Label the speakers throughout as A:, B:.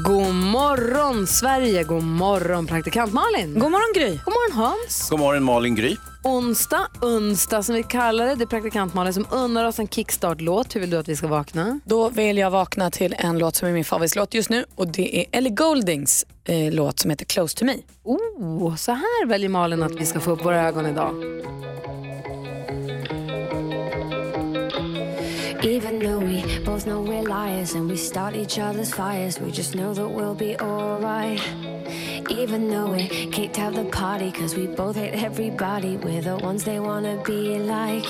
A: God morgon Sverige, god morgon praktikant Malin.
B: God morgon Gry.
A: God morgon Hans.
C: God morgon Malin Gry.
A: Onsdag, onsdag som vi kallar det. Det är praktikant Malin som unnar oss en kickstart-låt. Hur vill du att vi ska vakna?
B: Då vill jag vakna till en låt som är min favoritlåt just nu och det är Ellie Goldings eh, låt som heter Close to me.
A: Oh, så här väljer Malin att vi ska få upp våra ögon idag.
D: Even though we both know we're liars and we start each other's fires, we just know that we'll be alright. Even though we kicked out the party, cause we both hate everybody, we're the ones they wanna be like.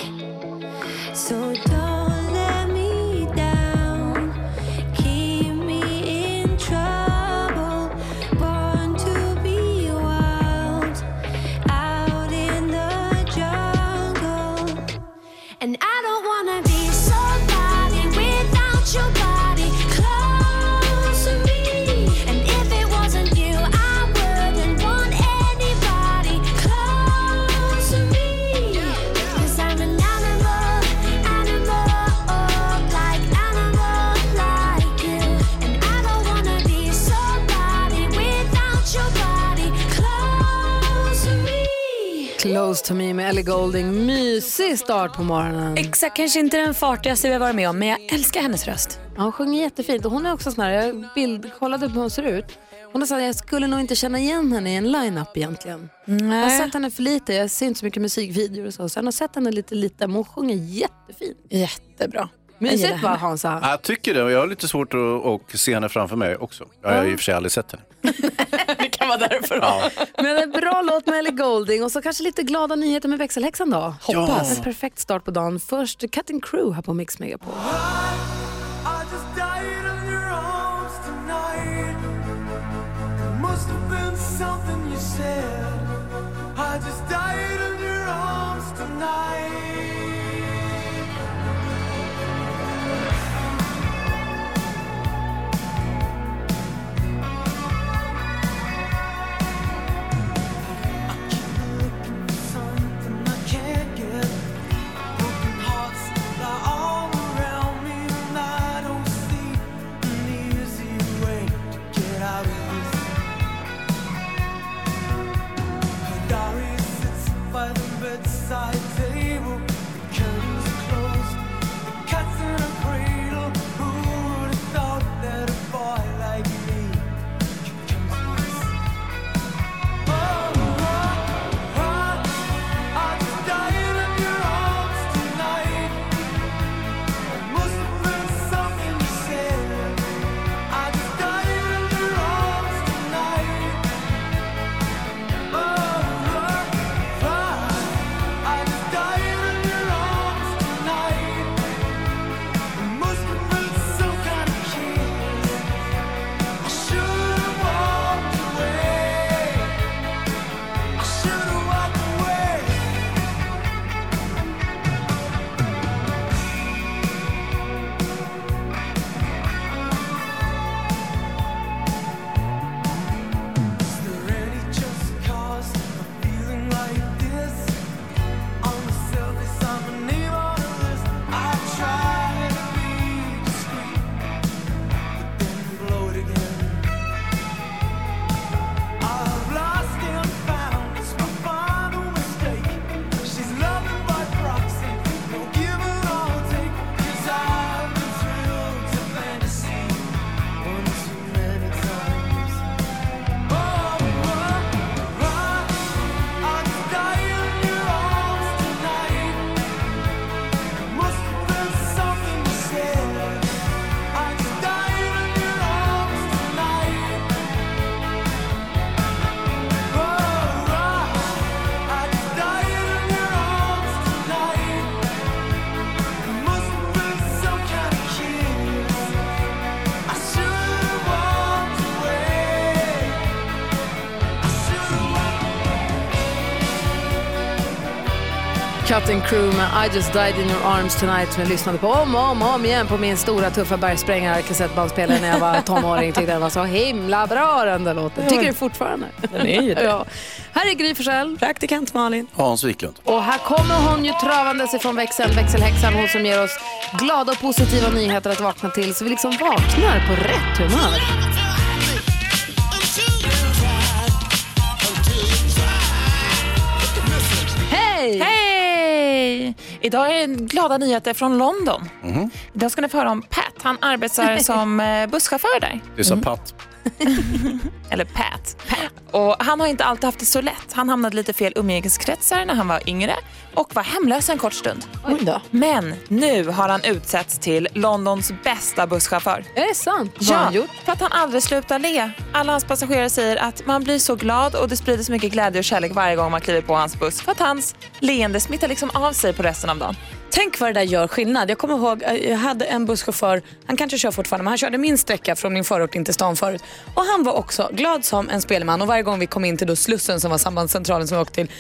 D: So don't let me down, keep me in trouble. Born to be wild, out in the jungle. And I don't wanna your body Close to me
A: med Ellie Golding. Mysig start på morgonen.
B: Exakt, kanske inte den fartigaste vi har varit med om men jag älskar hennes röst.
A: Ja, hon sjunger jättefint. Och hon är också sån här, jag bildkollade på hur hon ser ut. Hon sagt att jag skulle nog inte känna igen henne i en line-up egentligen. Jag har sett henne för lite, jag ser inte så mycket musikvideor och så. Sen har jag sett henne lite lite, men hon sjunger jättefint.
B: Jättebra.
A: Mysigt va. Hansa?
C: Jag tycker det och jag har lite svårt att, att se henne framför mig också. Jag har i och för sig aldrig sett henne.
B: Det kan vara därför.
C: Ja.
A: Men en bra låt med Ellie Golding och så kanske lite glada nyheter med växelhäxan då.
C: Hoppas.
A: En perfekt start på dagen. Först Cutting Crew här på Mix Megapol. Cutting Crew med I just died in your arms tonight som jag lyssnade på om och om, om igen på min stora tuffa bergsprängare kassettbandspelare när jag var tonåring. Tyckte den var så himla bra den där låten. Tycker du fortfarande?
B: Den är ju det.
A: Ja. Här är Gry Forssell.
B: Praktikant Malin.
C: Hans Wiklund.
A: Och här kommer hon ju travandes ifrån växeln, växelhäxan, hon som ger oss glada och positiva nyheter att vakna till så vi liksom vaknar på rätt humör.
E: Idag är glada nyheter från London. Idag ska ni få höra om Pat. Han arbetar som eh, busschaufför där.
C: Det sa Pat.
E: Eller Pat. Och han har inte alltid haft det så lätt. Han hamnade lite fel umgängeskretsar när han var yngre och var hemlös en kort stund. Men nu har han utsetts till Londons bästa busschaufför.
A: Är det sant? Vad har han gjort?
E: för att han aldrig slutar le. Alla hans passagerare säger att man blir så glad och det sprider så mycket glädje och kärlek varje gång man kliver på hans buss. För att hans leende smittar liksom av sig på resten av dagen.
B: Tänk vad det där gör skillnad. Jag kommer ihåg, eh, jag hade en busschaufför, han kanske kör fortfarande, men han körde min sträcka från min förort in till stan förut. Och han var också glad som en spelman och varje gång vi kom in till då Slussen som var sambandscentralen som vi åkte till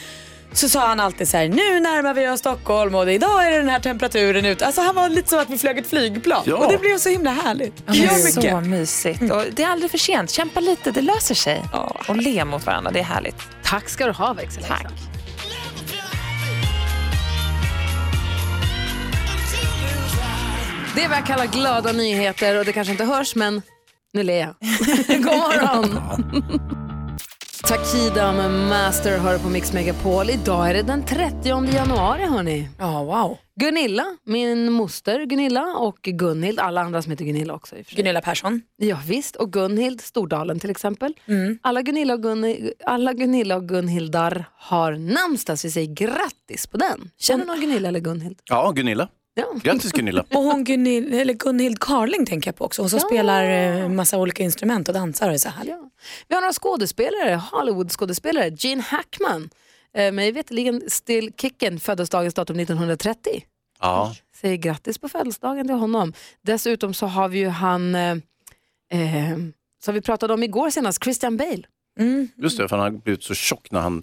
B: så sa han alltid så här: nu närmar vi oss Stockholm och idag är det den här temperaturen ute. Alltså han var lite som att vi flög ett flygplan
C: Ja.
B: och det blev så himla härligt.
E: Det
B: Gör
E: är
B: mycket.
E: så mysigt. Och det är aldrig för sent. Kämpa lite, det löser sig. Och le mot varandra, det är härligt.
A: Tack ska du ha växelhäxan. Det är vad jag kallar glada nyheter och det kanske inte hörs men nu ler jag. God morgon! Takida med Master hör på Mix Megapol. Idag är det den 30 januari hörni.
B: Ja, wow.
A: Gunilla, min moster Gunilla och Gunhild, alla andra som heter Gunilla också.
B: Gunilla Persson.
A: Ja, visst, och Gunhild Stordalen till exempel.
B: Mm.
A: Alla, Gunilla och Gun, alla Gunilla och Gunhildar har namnsdag så vi säger grattis på den. Känner någon Gunilla eller Gunhild?
C: Ja, Gunilla.
A: Ja.
C: Grattis Gunilla.
B: Och hon Gunhild, eller Gunhild Carling tänker jag på också. Hon som spelar eh, massa olika instrument och dansar och så här.
A: Ja. Vi har några skådespelare, Hollywood-skådespelare. Gene Hackman, eh, mig veterligen Still Kicken, föddes dagens datum 1930.
C: Ja.
A: Säger grattis på födelsedagen till honom. Dessutom så har vi ju han, eh, eh, som vi pratade om igår senast, Christian Bale.
C: Just det, för han har blivit så tjock när han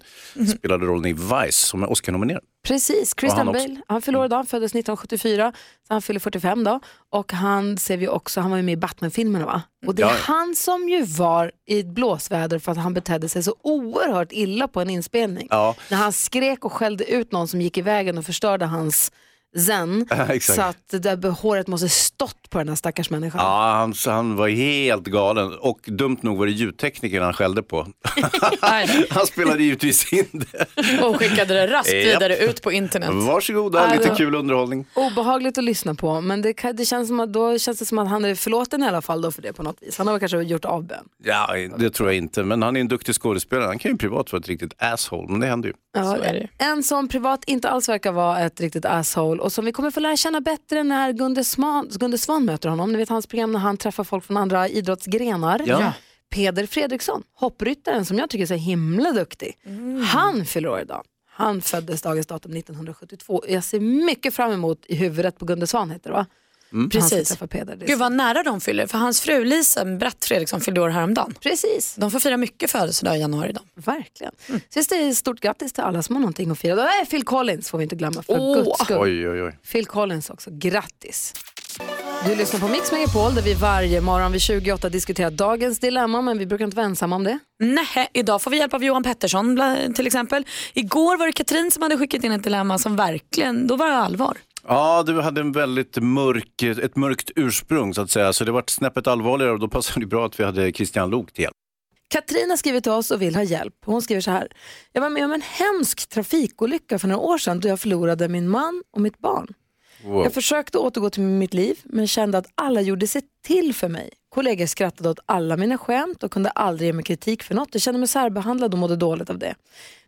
C: spelade rollen i Vice som är Oscar-nominerad.
A: Precis, Christian
C: han.
A: Bale. Han fyller år idag, han föddes 1974, så han fyller 45 då. Och han ser vi också, han var ju med i Batman-filmerna va? Och det är
C: Ja,
A: han som ju var i ett blåsväder för att han betedde sig så oerhört illa på en inspelning.
C: Ja.
A: När han skrek och skällde ut någon som gick i vägen och förstörde hans zen. Så att det där håret måste stått på den här stackars människan.
C: Ja, han, så han var helt galen och dumt nog var det ljudteknikern han skällde på. han spelade givetvis in det.
B: Och skickade det raskt vidare ut på internet.
C: Varsågoda, lite kul underhållning.
A: Obehagligt att lyssna på men det, det känns som att, då känns det som att han är förlåten i alla fall då för det på något vis. Han har väl kanske gjort avbön.
C: Ja, det tror jag inte, men han är en duktig skådespelare. Han kan ju privat vara ett riktigt asshole, men det händer ju.
A: Ja,
B: är det.
A: En som privat inte alls verkar vara ett riktigt asshole och som vi kommer få lära känna bättre när Gunde Svan, Gunde Svan möter honom. Ni vet hans program när han träffar folk från andra idrottsgrenar.
C: Ja.
A: Peder Fredriksson, hoppryttaren som jag tycker är så himla duktig. Han fyller år idag. Han föddes dagens datum 1972. Jag ser mycket fram emot i huvudet på Gunde Svan heter det va? Han ska
B: Precis. Gud vad nära de fyller. För hans fru Lisa Bratt Fredriksson fyllde år häromdagen.
A: Precis.
B: De får fira mycket födelsedag i januari. Då.
A: Verkligen. Så jag säger stort grattis till alla som har någonting att fira. Då är Phil Collins får vi inte glömma för
B: Åh.
A: guds skull.
C: Oj, oj, oj.
A: Phil Collins också, grattis. Du lyssnar på Mix Megapol där vi varje morgon vid 28 diskuterar dagens dilemma men vi brukar inte vara ensamma om det.
B: Nej, idag får vi hjälp av Johan Pettersson till exempel. Igår var det Katrin som hade skickat in ett dilemma som verkligen, då var det allvar.
C: Ja, du hade en väldigt mörk, ett mörkt ursprung så att säga, så det var snäppet allvarligare och då passade det bra att vi hade Christian Lok till hjälp.
A: Katrin har skrivit till oss och vill ha hjälp. Hon skriver så här. Jag var med om en hemsk trafikolycka för några år sedan då jag förlorade min man och mitt barn.
C: Wow.
A: Jag försökte återgå till mitt liv men kände att alla gjorde sig till för mig. Kollegor skrattade åt alla mina skämt och kunde aldrig ge mig kritik för något. Jag kände mig särbehandlad och mådde dåligt av det.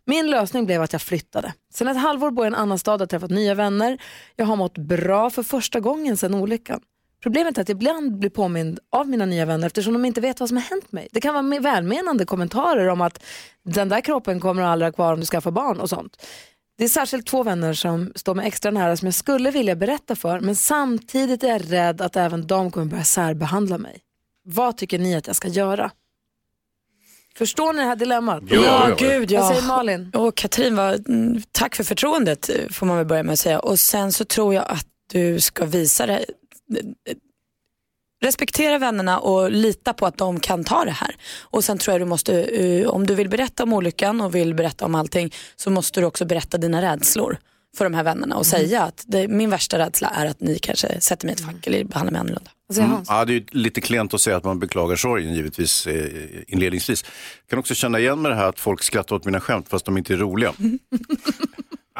A: Min lösning blev att jag flyttade. Sen ett halvår bor jag i en annan stad och har träffat nya vänner. Jag har mått bra för första gången sedan olyckan. Problemet är att jag ibland blir påmind av mina nya vänner eftersom de inte vet vad som har hänt mig. Det kan vara välmenande kommentarer om att den där kroppen kommer aldrig ha kvar om du skaffar barn och sånt. Det är särskilt två vänner som står mig extra nära som jag skulle vilja berätta för men samtidigt är jag rädd att även de kommer börja särbehandla mig. Vad tycker ni att jag ska göra? Förstår ni det här dilemmat?
B: Ja, ja, gud ja.
A: Vad säger Malin?
B: Och Katrin, var, mm, tack för förtroendet får man väl börja med att säga. Och sen så tror jag att du ska visa det. Respektera vännerna och lita på att de kan ta det här. Och sen tror jag du måste, eh, om du vill berätta om olyckan och vill berätta om allting så måste du också berätta dina rädslor för de här vännerna och säga att det, min värsta rädsla är att ni kanske sätter mig i ett fack eller behandlar mig annorlunda.
C: Mm. Ja, det är lite klent att säga att man beklagar sorgen givetvis eh, inledningsvis. Jag kan också känna igen med det här att folk skrattar åt mina skämt fast de inte är roliga.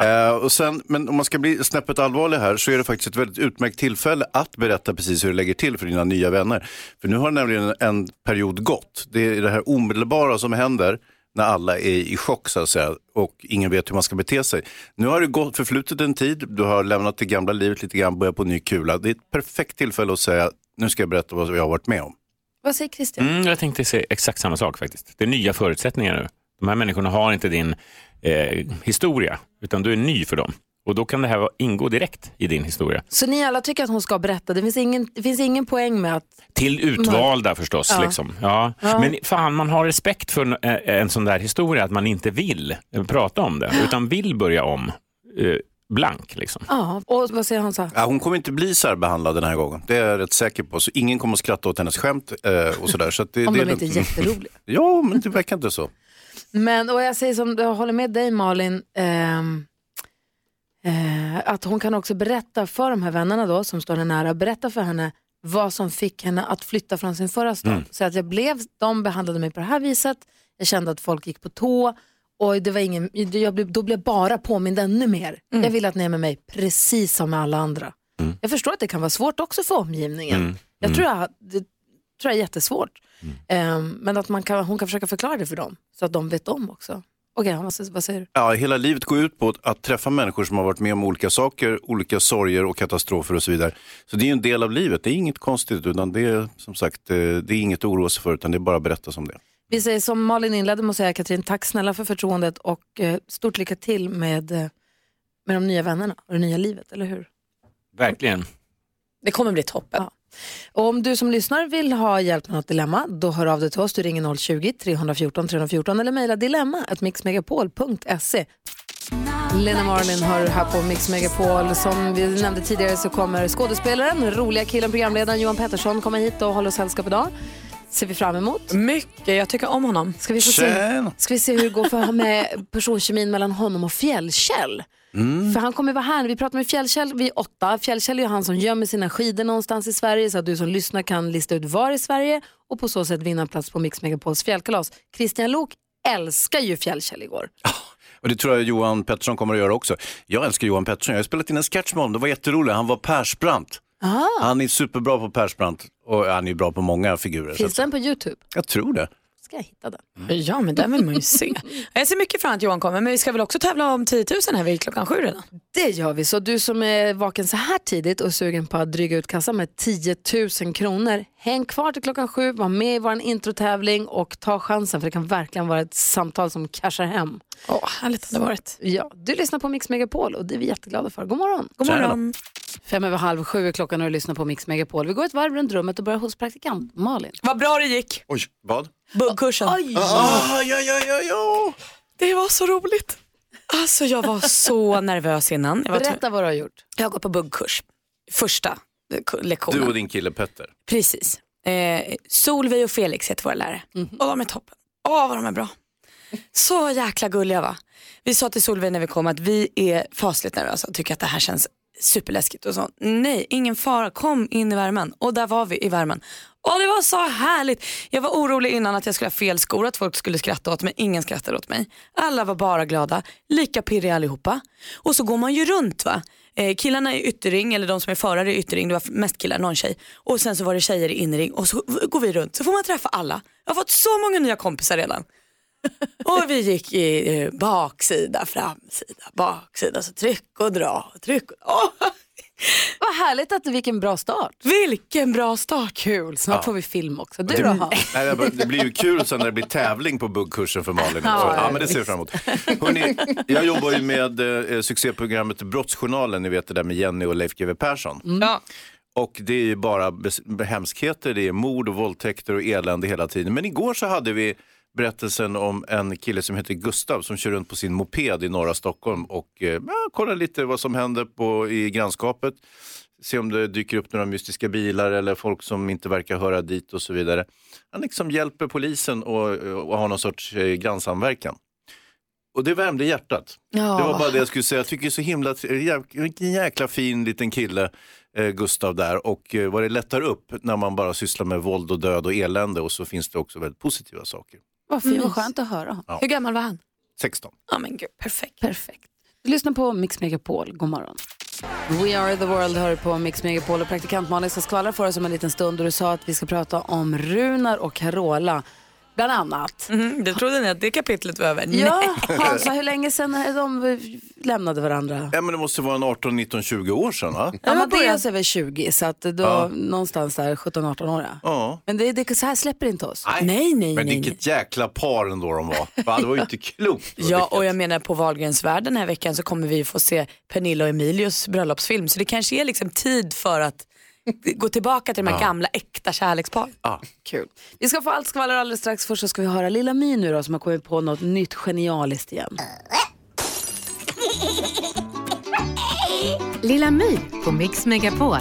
C: Eh, och sen, men om man ska bli snäppet allvarlig här så är det faktiskt ett väldigt utmärkt tillfälle att berätta precis hur det lägger till för dina nya vänner. För nu har nämligen en, period gått. Det är det här omedelbara som händer när alla är i chock så att säga och ingen vet hur man ska bete sig. Nu har det gått förflutit en tid, du har lämnat det gamla livet lite grann, börjat på ny kula. Det är ett perfekt tillfälle att säga, nu ska jag berätta vad jag har varit med om.
A: Vad säger Christian?
F: Mm, jag tänkte säga exakt samma sak faktiskt. Det är nya förutsättningar nu. De här människorna har inte din eh, historia, utan du är ny för dem. Och då kan det här ingå direkt i din historia.
A: Så ni alla tycker att hon ska berätta? Det finns ingen, det finns ingen poäng med att...
F: Till utvalda förstås.
A: Ja.
F: Liksom. Ja.
A: Ja.
F: Men fan, man har respekt för en, en sån där historia, att man inte vill prata om det, utan vill börja om eh, blank. Liksom.
A: Ja, och vad säger Hansa?
C: Ja, hon kommer inte bli särbehandlad den här gången. Det är jag rätt säker på. Så ingen kommer att skratta åt hennes skämt eh, och sådär. Så att det,
A: Om
C: det
A: de inte är jätteroliga.
C: ja, men det verkar inte så.
A: Men, och jag säger som, jag håller med dig Malin, ehm, eh, att hon kan också berätta för de här vännerna då, som står henne nära, berätta för henne vad som fick henne att flytta från sin förra stad.
G: Mm.
A: Så att jag blev, de behandlade mig på det här viset, jag kände att folk gick på tå och det var ingen, jag blev, då blev jag bara påmind ännu mer.
B: Mm.
A: Jag vill att ni är med mig precis som med alla andra. Jag förstår att det kan vara svårt också för omgivningen.
C: Mm.
A: Jag
C: Mm.
A: tror, jag, det tror jag är jättesvårt. Ehm, men att man kan, hon kan försöka förklara det för dem så att de vet om också. Okej, okay, vad säger du?
C: Ja, hela livet går ut på att, träffa människor som har varit med om olika saker, olika sorger och katastrofer och så vidare. Så det är en del av livet, det är inget konstigt utan det är som sagt, eh, det är inget att oroa sig för utan det är bara att berätta som det.
A: Vi säger som Malin inledde med att säga, Katrin, tack snälla för förtroendet och eh, stort lycka till med, eh, med de nya vännerna och det nya livet, eller hur?
F: Verkligen.
B: Det kommer bli toppen.
A: Ja. Och om du som lyssnar vill ha hjälp med något dilemma, då hör av dig till oss. Du ringer 020-314 314 eller mejla dilemma mixmegapol.se. Lena Marlin har här på Mix Megapol. Som vi nämnde tidigare så kommer skådespelaren, roliga killen, programledaren Johan Pettersson komma hit och hålla oss sällskap idag. Ser vi fram emot.
B: Mycket, jag tycker om honom.
A: Ska vi få se,
C: Tjena.
A: ska vi se hur det går för med personkemin mellan honom och Fjällkäll?
C: Mm.
A: För han kommer vara här. Vi pratar med Fjällkäll vid åtta. Fjällkäll är ju han som gömmer sina skidor någonstans i Sverige så att du som lyssnar kan lista ut var i Sverige och på så sätt vinna en plats på Mix Megapols fjällkalas. Christian Lok älskar ju Fjällkäll igår.
C: Och det tror jag Johan Pettersson kommer att göra också. Jag älskar Johan Pettersson, jag har spelat in en sketch med honom, det var jätteroligt. Han var Persbrandt.
A: Ah.
C: Han är superbra på Persbrandt och han är bra på många figurer. så
A: Finns
C: att-
A: den på Youtube?
C: Jag tror det.
A: Ska jag hitta den?
B: Ja, men den vill man ju se. Jag ser mycket fram emot att Johan kommer, men vi ska väl också tävla om 10 000 här vid klockan sju redan?
A: Det gör vi. Så du som är vaken så här tidigt och sugen på att dryga ut kassan med 10 000 kronor, häng kvar till klockan sju, var med i vår introtävling och ta chansen för det kan verkligen vara ett samtal som cashar hem.
B: Åh, härligt hade det varit.
A: Ja, du lyssnar på Mix Megapol och det är vi jätteglada för. God morgon.
B: God
C: Tjena.
B: morgon.
A: Fem över halv sju är klockan och du lyssnar på Mix Megapol. Vi går ett varv runt rummet och börjar hos praktikant Malin.
B: Vad bra det gick.
C: Oj, vad?
B: Buggkursen.
A: Oj!
C: Ah, ja, ja, ja, ja.
B: Det var så roligt. Alltså jag var så nervös innan. Jag, var
A: Berätta vad du har gjort.
B: jag har gått på buggkurs. Första lektionen.
C: Du och din kille Petter.
B: Precis. Eh, Solveig och Felix heter våra lärare. Och de är toppen. Åh vad de är bra. Så jäkla gulliga va. Vi sa till Solveig när vi kom att vi är fasligt nervösa och tycker att det här känns superläskigt och så. Nej, ingen fara, kom in i värmen. Och där var vi i värmen. Och det var så härligt. Jag var orolig innan att jag skulle ha fel skor, att folk skulle skratta åt mig. Ingen skrattade åt mig. Alla var bara glada, lika pirriga allihopa. Och så går man ju runt va. Eh, killarna i ytterring, eller de som är förare i ytterring, det var mest killar, någon tjej. Och sen så var det tjejer i inring och så går vi runt. Så får man träffa alla. Jag har fått så många nya kompisar redan. Och vi gick i eh, baksida, framsida, baksida. Så tryck och dra, tryck och Åh,
A: Vad härligt att du fick en bra start.
B: Vilken bra start.
A: Kul, snart
C: Ja.
A: får vi film också. Du då?
C: Nej, det blir ju kul sen när det blir tävling på buggkursen för Malin.
A: Ja,
C: Ja, men det ser jag fram emot. Hörrni, jag jobbar ju med eh, succéprogrammet Brottsjournalen, ni vet det där med Jenny och Leif GW Persson.
B: Ja.
C: Och det är ju bara hemskheter, det är mord och våldtäkter och elände hela tiden. Men igår så hade vi berättelsen om en kille som heter Gustav som kör runt på sin moped i norra Stockholm och eh, kollar lite vad som händer på, i grannskapet. Se om det dyker upp några mystiska bilar eller folk som inte verkar höra dit och så vidare. Han liksom hjälper polisen och, och har någon sorts eh, grannsamverkan. Och det värmde hjärtat.
A: Ja.
C: Det var bara det jag skulle säga. Jag tycker så himla, vilken jäkla fin liten kille eh, Gustav där och eh, vad det lättar upp när man bara sysslar med våld och död och elände och så finns det också väldigt positiva saker.
A: Vad fint, vad skönt att höra.
C: Ja.
B: Hur gammal var han?
C: 16.
B: Ja men gud, perfekt.
A: Perfekt. Du lyssnar på Mix Megapol. God morgon. We are the world hör på Mix Megapol och praktikant Malin ska skvallra för oss om en liten stund och du sa att vi ska prata om Runar och Carola. Bland annat.
B: Mm, det trodde ni att det kapitlet var över?
A: Ja, Hansa, hur länge sedan är de lämnade varandra?
C: Ja, men det måste vara en 18, 19, 20 år sedan va?
A: Ja, Mattias är väl 20 så att då
C: Ja.
A: någonstans där 17-18 år. ja. Men det, det, så här släpper inte oss.
B: Nej, nej,
C: Men
B: nej.
C: vilket jäkla par ändå de var. Va, Det var ju inte klokt.
B: Ja,
C: lyckat.
B: och jag menar på Wahlgrens värld den här veckan så kommer vi få se Pernilla och Emilius bröllopsfilm. Så det kanske är liksom tid för att gå tillbaka till de här
C: Ja.
B: gamla äkta kärlekspar.
C: Ja.
A: Kul. Vi ska få allt skvaller alldeles strax. Först så ska vi höra Lilla My nu då som har kommit på något nytt genialiskt igen.
G: Lilla My på Mix Megapol.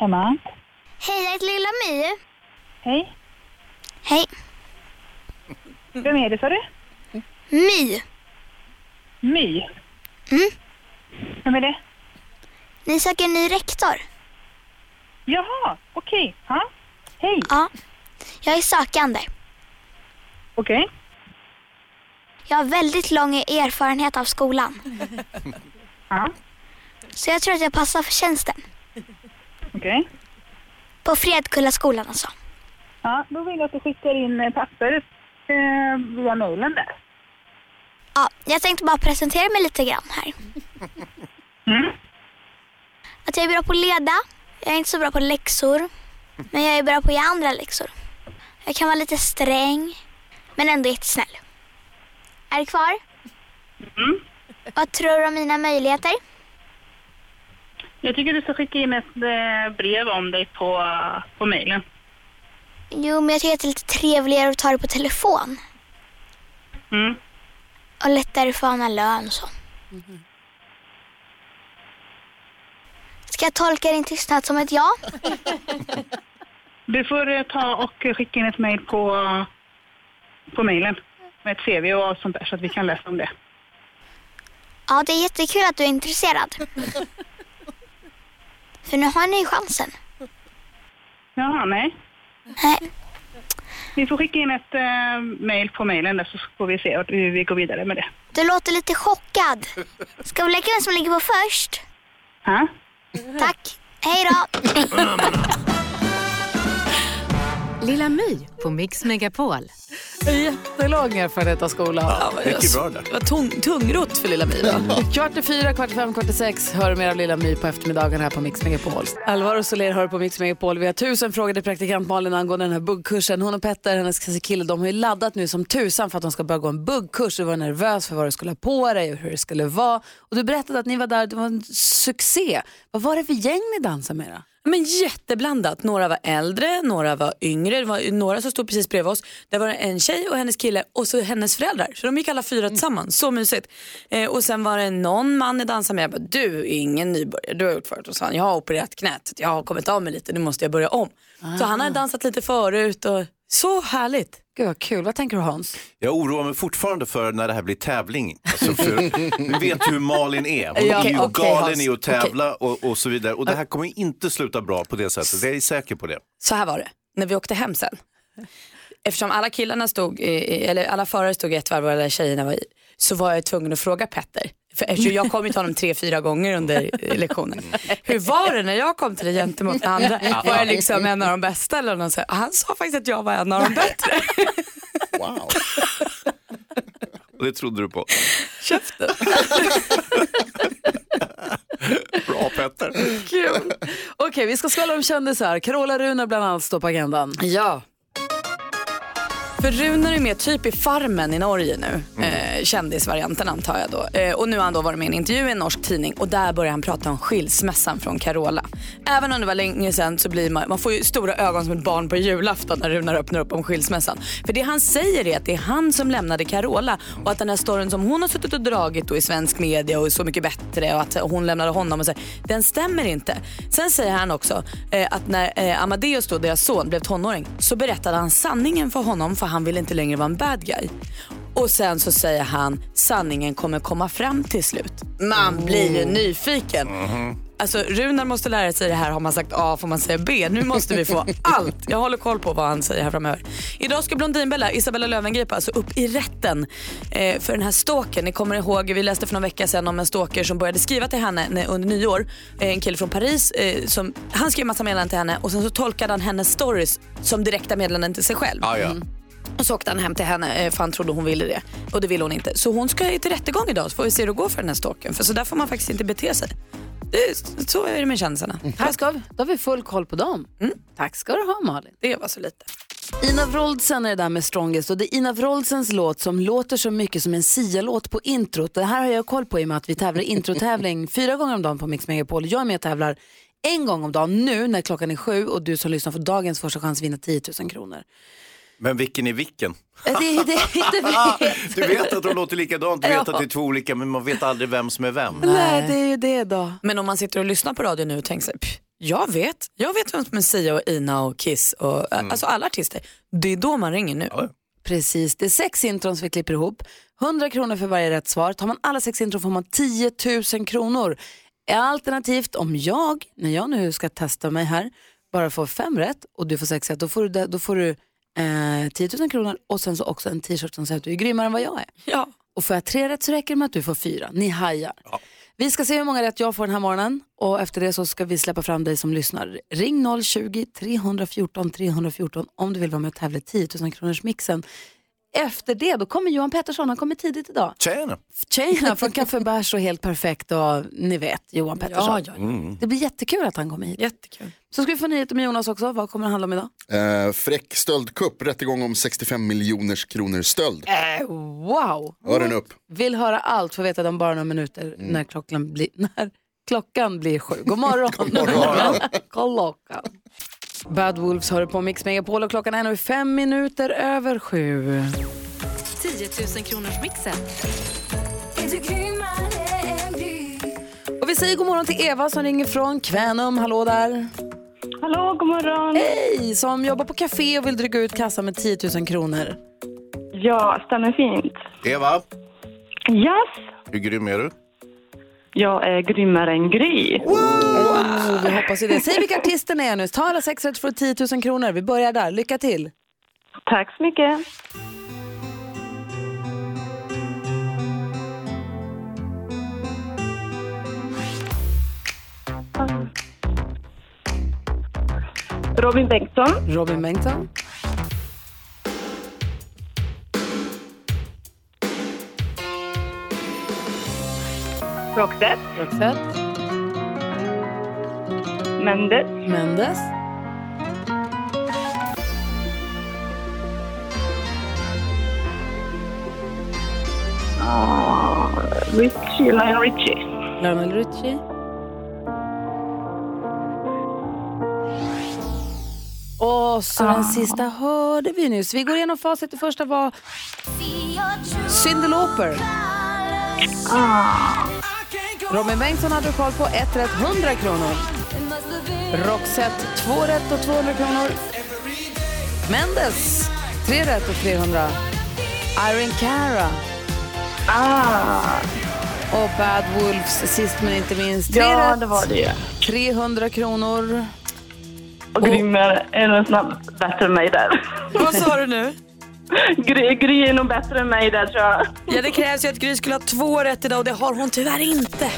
H: Emma?
I: Hej, jag heter Lilla My.
H: Hej.
I: Hej.
H: Vem är det sa du?
I: My.
H: My?
I: Mm.
H: Vem är det?
I: Ni söker en ny rektor.
H: Jaha, okej. Ja. Hej.
I: Ja. Jag är sökande.
H: Okej.
I: Jag har väldigt lång erfarenhet av skolan.
H: Ja.
I: Så jag tror att jag passar för tjänsten.
H: Okej.
I: På Fredkullaskolan alltså.
H: Ja, då vill jag att du skickar in eh, papper eh, via mejlen där.
I: Ja, jag tänkte bara presentera mig lite grann här.
H: Mm.
I: Att jag är bra på att leda. Jag är inte så bra på läxor. Men jag är bra på att ge andra läxor. Jag kan vara lite sträng. Men ändå jättesnäll. Är du kvar?
H: Mm.
I: Vad tror du om mina möjligheter?
H: Jag tycker du ska skicka in ett eh, brev om dig på, på mejlen.
I: Jo, men jag tycker att det är lite trevligare att ta det på telefon.
H: Mm.
I: Och lättare att ha lön och så. Ska jag tolka din tystnad som ett ja?
H: Du får eh, ta och skicka in ett mejl på, på mejlen med ett CV och sånt där så att vi kan läsa om det.
I: Ja, det är jättekul att du är intresserad. För nu har ni chansen.
H: Jaha, nej.
I: Nej.
H: Vi får skicka in ett eh, mejl på mejlen där så får vi se hur vi går vidare med det.
I: Du låter lite chockad. Ska vi leka vem som ligger på först?
H: Ja.
I: Tack. Hej då.
G: Lilla My på Mix Megapol.
A: Jättelång erfarenhet av skolan.
B: Ja,
C: mycket bra där.
B: Det var tung, tungrot för Lilla My. va?
A: Kvart i fyra, kvart i fem, kvart i sex hör du mer av Lilla My på eftermiddagen här på Mix Megapol. Alvaro Soler hör på Mix Megapol. Vi har tusen frågor till praktikant Malin angående den här buggkursen. Hon och Petter, hennes kille, de har ju laddat nu som tusan för att de ska börja gå en buggkurs. Du var nervös för vad du skulle ha på dig och hur det skulle vara. Och du berättade att ni var där, det var en succé. Vad var det för gäng ni dansade med då?
B: Men jätteblandat. Några var äldre, några var yngre. Det var några som stod precis bredvid oss. Där var det en tjej och hennes kille och så hennes föräldrar. Så de gick alla fyra tillsammans. Så mysigt. Eh, och sen var det någon man jag dansade med. Jag bara, du är ingen nybörjare. Du har gjort förut. Och så han, jag har opererat knät. Jag har kommit av mig lite. Nu måste jag börja om. Så han hade dansat lite förut och så härligt.
A: Gud vad kul. Vad tänker du Hans?
C: Jag oroar mig fortfarande för när det här blir tävling. Alltså för, du vet hur Malin är. Hon
B: Ja,
C: är ju
B: okej,
C: galen
B: Hans.
C: i att tävla och, och så vidare. Och det här kommer inte sluta bra på det sättet. Jag är säker på det.
B: Så här var det, när vi åkte hem sen. Eftersom alla killarna stod, eller alla förare stod i ett varv och alla tjejerna var i, så var jag tvungen att fråga Petter. För eftersom jag kom ju till honom tre, fyra gånger under eh, lektionen. Hur var det när jag kom till dig gentemot andra? Var jag liksom en av de bästa? Eller någon så han sa faktiskt att jag var en av de bättre.
C: Wow. Och det trodde du på.
B: Käften.
C: Bra Petter.
A: Kul. Okej, vi ska skvallra om kändisar. Carola Runar bland annat står på agendan.
B: Ja. För Runar är med typ i Farmen i Norge nu. Eh, kändisvarianten antar jag då. Eh, och nu har han då varit med i en intervju i en norsk tidning och där börjar han prata om skilsmässan från Carola. Även om det var länge sedan så blir man, man får ju stora ögon som ett barn på julafton när Runar öppnar upp om skilsmässan. För det han säger är att det är han som lämnade Carola och att den här storyn som hon har suttit och dragit då i svensk media och är Så mycket bättre och att hon lämnade honom och så, den stämmer inte. Sen säger han också eh, att när eh, Amadeus då, deras son, blev tonåring så berättade han sanningen för honom för han ville inte längre vara en bad guy. Och sen så säger han sanningen kommer komma fram till slut. Man blir ju nyfiken. Alltså Runar måste lära sig det här. Har man sagt A får man säga B. Nu måste vi få allt. Jag håller koll på vad han säger här framöver. Idag ska Blondinbella, Isabella Löwengrip, alltså upp i rätten eh, för den här stalkern. Ni kommer ihåg, vi läste för några veckor sedan om en stalker som började skriva till henne när- under nyår. Eh, en kille från Paris. Eh, som, han skrev massa meddelanden till henne och sen så tolkade han hennes stories som direkta meddelanden till sig själv.
C: Ah, ja.
B: Och så åkte han hem till henne eh, för han trodde hon ville det. Och det ville hon inte. Så hon ska ju till rättegång idag så får vi se hur det går för den här stalkern. För så där får man faktiskt inte bete sig. Det, så är det med kändisarna.
A: Här ska vi. Då har vi full koll på dem. Tack ska du ha Malin.
B: Det var så lite.
A: Ina Wroldsen är det där med Strongest och det är Ina Wroldsens låt som låter så mycket som en Sia-låt på introt. Det här har jag koll på i och med att vi tävlar introtävling fyra gånger om dagen på Mix Megapol. Jag är med och tävlar en gång om dagen nu när klockan är sju och du som lyssnar får dagens första chans att vinna 10 000 kronor.
C: Men vilken är vilken?
A: Det, det, det,
C: Du vet att de låter likadant, du vet
B: Ja.
C: att det är två olika men man vet aldrig vem som är vem.
A: Nej, det är ju det då.
B: Men om man sitter och lyssnar på radio nu och tänker sig, "Pff, jag vet, jag vet vem som är Sia och Ina och Kiss och
C: Mm.
B: alltså alla artister. Det är då man ringer nu.
A: Precis, det är sex intron som vi klipper ihop. 100 kronor för varje rätt svar. Tar man alla sex intron får man 10 000 kronor. Alternativt om jag, när jag nu ska testa mig här, bara får fem rätt och du får sex rätt, då får du, det- då får du eh, 10 000 kronor och sen så också en t-shirt som säger att du är grymmare än vad jag är.
B: Ja.
A: Och får jag tre rätt så räcker det med att du får fyra. Ni hajar. Vi ska se hur många rätt jag får den här morgonen och efter det så ska vi släppa fram dig som lyssnar. Ring 020-314 314 om du vill vara med och tävla i 10 000 kronors mixen. Efter det då kommer Johan Pettersson, han kommer tidigt idag.
C: Tjena!
A: Tjejerna från Café Bärs och Helt Perfekt och ni vet Johan Pettersson.
B: Ja, ja,
C: Mm.
A: Det blir jättekul att han kommer hit.
B: Jättekul.
A: Så ska vi få nyheter med Jonas också. Vad kommer det handla om idag?
J: Eh, fräck stöldkupp, rättegång om 65 miljoners kronor stöld.
A: Äh, wow!
J: Öronen upp.
A: Vill höra allt, får veta det om bara några minuter när, klockan blir, när klockan blir sju. God morgon! God morgon. klockan. Bad Wolves hör på Mix Megapol och klockan är nu fem minuter över sju.
G: 10 000 kronors mixen.
A: Och vi säger god morgon till Eva som ringer från Kvänum. Hallå där!
H: Hallå, god morgon.
A: Hej! Som jobbar på café och vill dryga ut kassan med 10 000 kronor.
H: Ja, stämmer fint.
C: Eva,
H: Yes,
C: hur grym är du?
H: Jag är grymmare än Gry.
A: Oh, vi hoppas ju det. Säg vilka artister är nu. Ta alla sex rätt för 10 000 kronor. Vi börjar där. Lycka till!
H: Tack så mycket. Robin Bengtsson,
A: Robin Bengtsson,
H: Roxette,
A: Roxette,
H: Mendes,
A: Mendes,
H: ah, Richie, Lionel Richie.
A: Lionel Richie. Och så den sista hörde vi nyss. Vi går igenom facit. Det första var Cyndi Lauper. Robin Bengtsson hade du koll på. Ett rätt, 100 kronor. Roxette, två rätt och 200 kronor. Mendes, tre rätt och 300. Irene Cara.
H: Ah,
A: Och Bad Wolves, sist men inte minst. Tre
H: ja,
A: rätt,
H: det var det ju.
A: 300 kronor.
H: Och grymmare är nog snabbt bättre än mig där.
B: Vad sa du nu?
H: Gry, Gry är nog bättre än mig där tror jag.
B: Ja, det krävs ju att Gry skulle ha två rätt idag och det har hon tyvärr inte.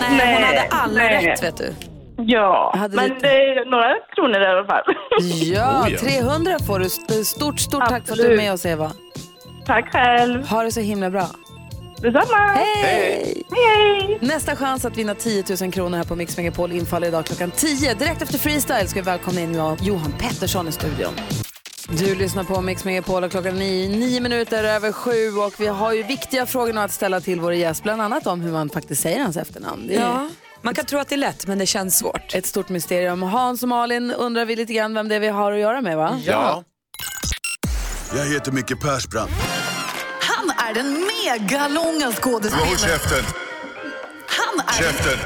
B: Nej,
H: Nej,
B: hon hade alla
H: nej.
B: rätt vet du.
H: Ja,
A: hade
H: men
A: lite-
H: det är några kronor i alla fall.
A: Ja,
C: Oh, ja.
A: 300 får du. St- Stort, stort tack för att du är
H: Absolut.
A: med oss Eva.
H: Tack själv.
A: Ha det så himla bra.
H: Detsamma.
A: Hej!
H: Hej!
A: Nästa chans att vinna 10 000 kronor här på Mix Megapol infaller idag klockan 10. Direkt efter freestyle ska vi välkomna in Johan Pettersson i studion. Du lyssnar på Mix Megapol och klockan är nio minuter över sju och vi har ju viktiga frågor nu att ställa till vår gäst, bland annat om hur man faktiskt säger hans efternamn. Det är
B: Ja, man kan tro att det är lätt men det känns svårt.
A: ett stort mysterium. Hans och Malin undrar vi lite grann vem det är vi har att göra med va?
K: Ja.
L: Jag heter Micke Persbrandt.
M: Han är den megalånga
L: Håll
M: skådespelaren.
L: käften!
M: Han är,
L: Käften!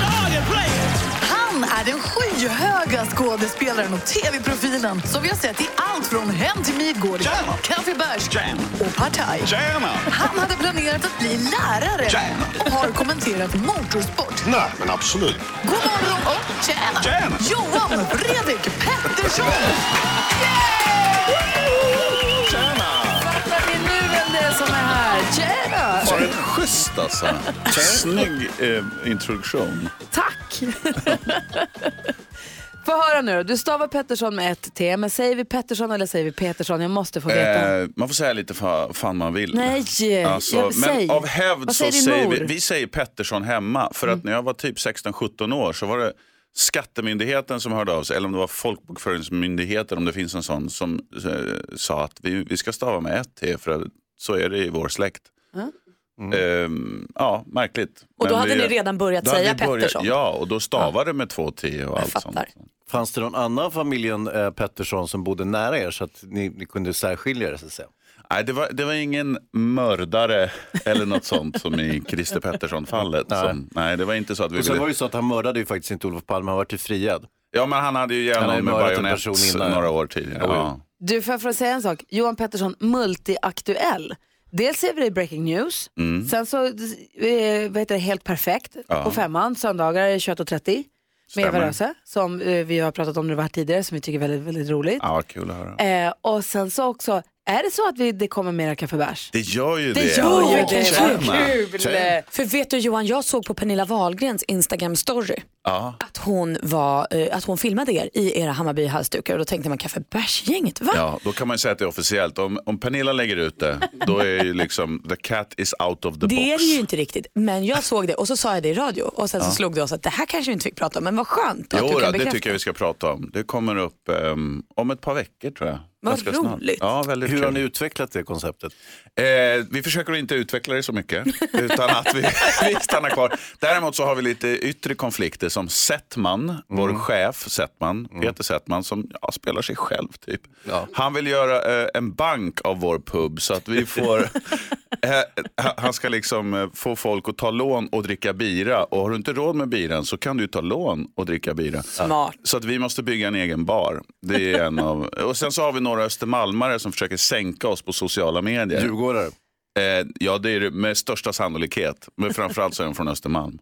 M: är den skyhöga skådespelaren och tv-profilen som vi har sett i allt från Hem till Midgård, Café Bärs och Partaj. Han hade planerat att bli lärare och har kommenterat motorsport.
L: Nej, men absolut.
M: God morgon och tjena!
L: Tjena!
M: Johan Fredrik Pettersson!
A: Fattar
K: Var det schysst alltså? Snygg eh, introduktion.
A: Tack! Få höra nu då. Du stavar Pettersson med ett T, men säger vi Pettersson eller säger vi Petersson? Jag måste få veta.
K: Eh, man får säga lite vad fan man vill.
A: Nej,
K: Alltså,
A: jag
K: men
A: säger.
K: av hävd
A: Vad
K: så
A: säger din
K: säger
A: mor? Mm.
K: vi, vi säger Pettersson hemma. För att när jag var typ 16-17 år så var det Skattemyndigheten som hörde av sig, eller om det var Folkbokföringsmyndigheten, om det finns en sån, som eh, sa att vi, vi ska stava med ett T, för att så är det i vår släkt. Ehm, ja, märkligt.
B: Och då
K: Men
B: hade
K: vi-
B: ni redan börjat säga Pettersson.
K: Ja, och då stavade med två T och allt sånt.
C: Fanns det någon annan familjen eh, Pettersson som bodde nära er så att ni, ni kunde särskilja er? Så att säga?
K: Nej, det var, det var ingen mördare eller något sånt som i Christer Pettersson-fallet.
C: Nej.
K: Som, nej, det var inte så att vi
C: Och sen
K: ville...
C: var det ju så att han mördade ju faktiskt inte Olof Palme, han var ju friad.
K: Ja, men han hade ju igenom med bajonett några år tidigare. Ja.
A: Du, får jag säga en sak? Johan Pettersson, multiaktuell. Dels ser vi det i Breaking News,
K: Mm.
A: sen så eh, vad heter det, Helt Perfekt
K: Ja.
A: på femman, söndagar 21.30 med Eva. Röse, som eh, vi har pratat om nu här tidigare, som vi tycker är väldigt, väldigt roligt.
K: ja, kul att höra.
A: Eh, och sen så också, är det så att vi, det kommer mera kaffebärs?
K: Det gör ju det.
A: Det gör ju det. Vad kul.
B: För vet du Johan, jag såg på Pernilla Wahlgrens Instagram-story
K: Ja.
B: att hon, var, eh, att hon filmade er i era Hammarby halsdukar och då tänkte man kaffebärsgänget, va?
K: Ja, då kan man ju säga att det är officiellt. Om, om Pernilla lägger ut det, då är ju liksom the cat is out of the
B: Det
K: box.
B: är det ju inte riktigt, men jag såg det och så sa jag det i radio och sen så
K: Ja.
B: slog det oss att det här kanske vi inte fick prata om, men vad skönt att
K: Jo,
B: du kan
K: det
B: bekräfta.
K: tycker jag vi ska prata om. Det kommer upp ehm, om ett par veckor tror jag.
B: Vad roligt.
K: Ja, väldigt
C: Hur
K: kul.
C: har ni utvecklat det konceptet?
K: Eh, vi försöker inte utveckla det så mycket, utan att vi, vi stannar kvar. Däremot så har vi lite yttre konflikter som Settman, vår chef Settman, Peter Settman, som ja, spelar sig själv typ. Han vill göra eh, en bank av vår pub så att vi får, eh, han ska liksom eh, få folk att ta lån och dricka bira. Och har du inte råd med biran så kan du ta lån och dricka bira.
B: Smart.
K: Så att vi måste bygga en egen bar. Det är en av, och sen så har vi några östermalmare som försöker sänka oss på sociala medier.
C: Djurgårdare?
K: Eh, ja, det är det med största sannolikhet. Men framförallt så är de från Östermalm.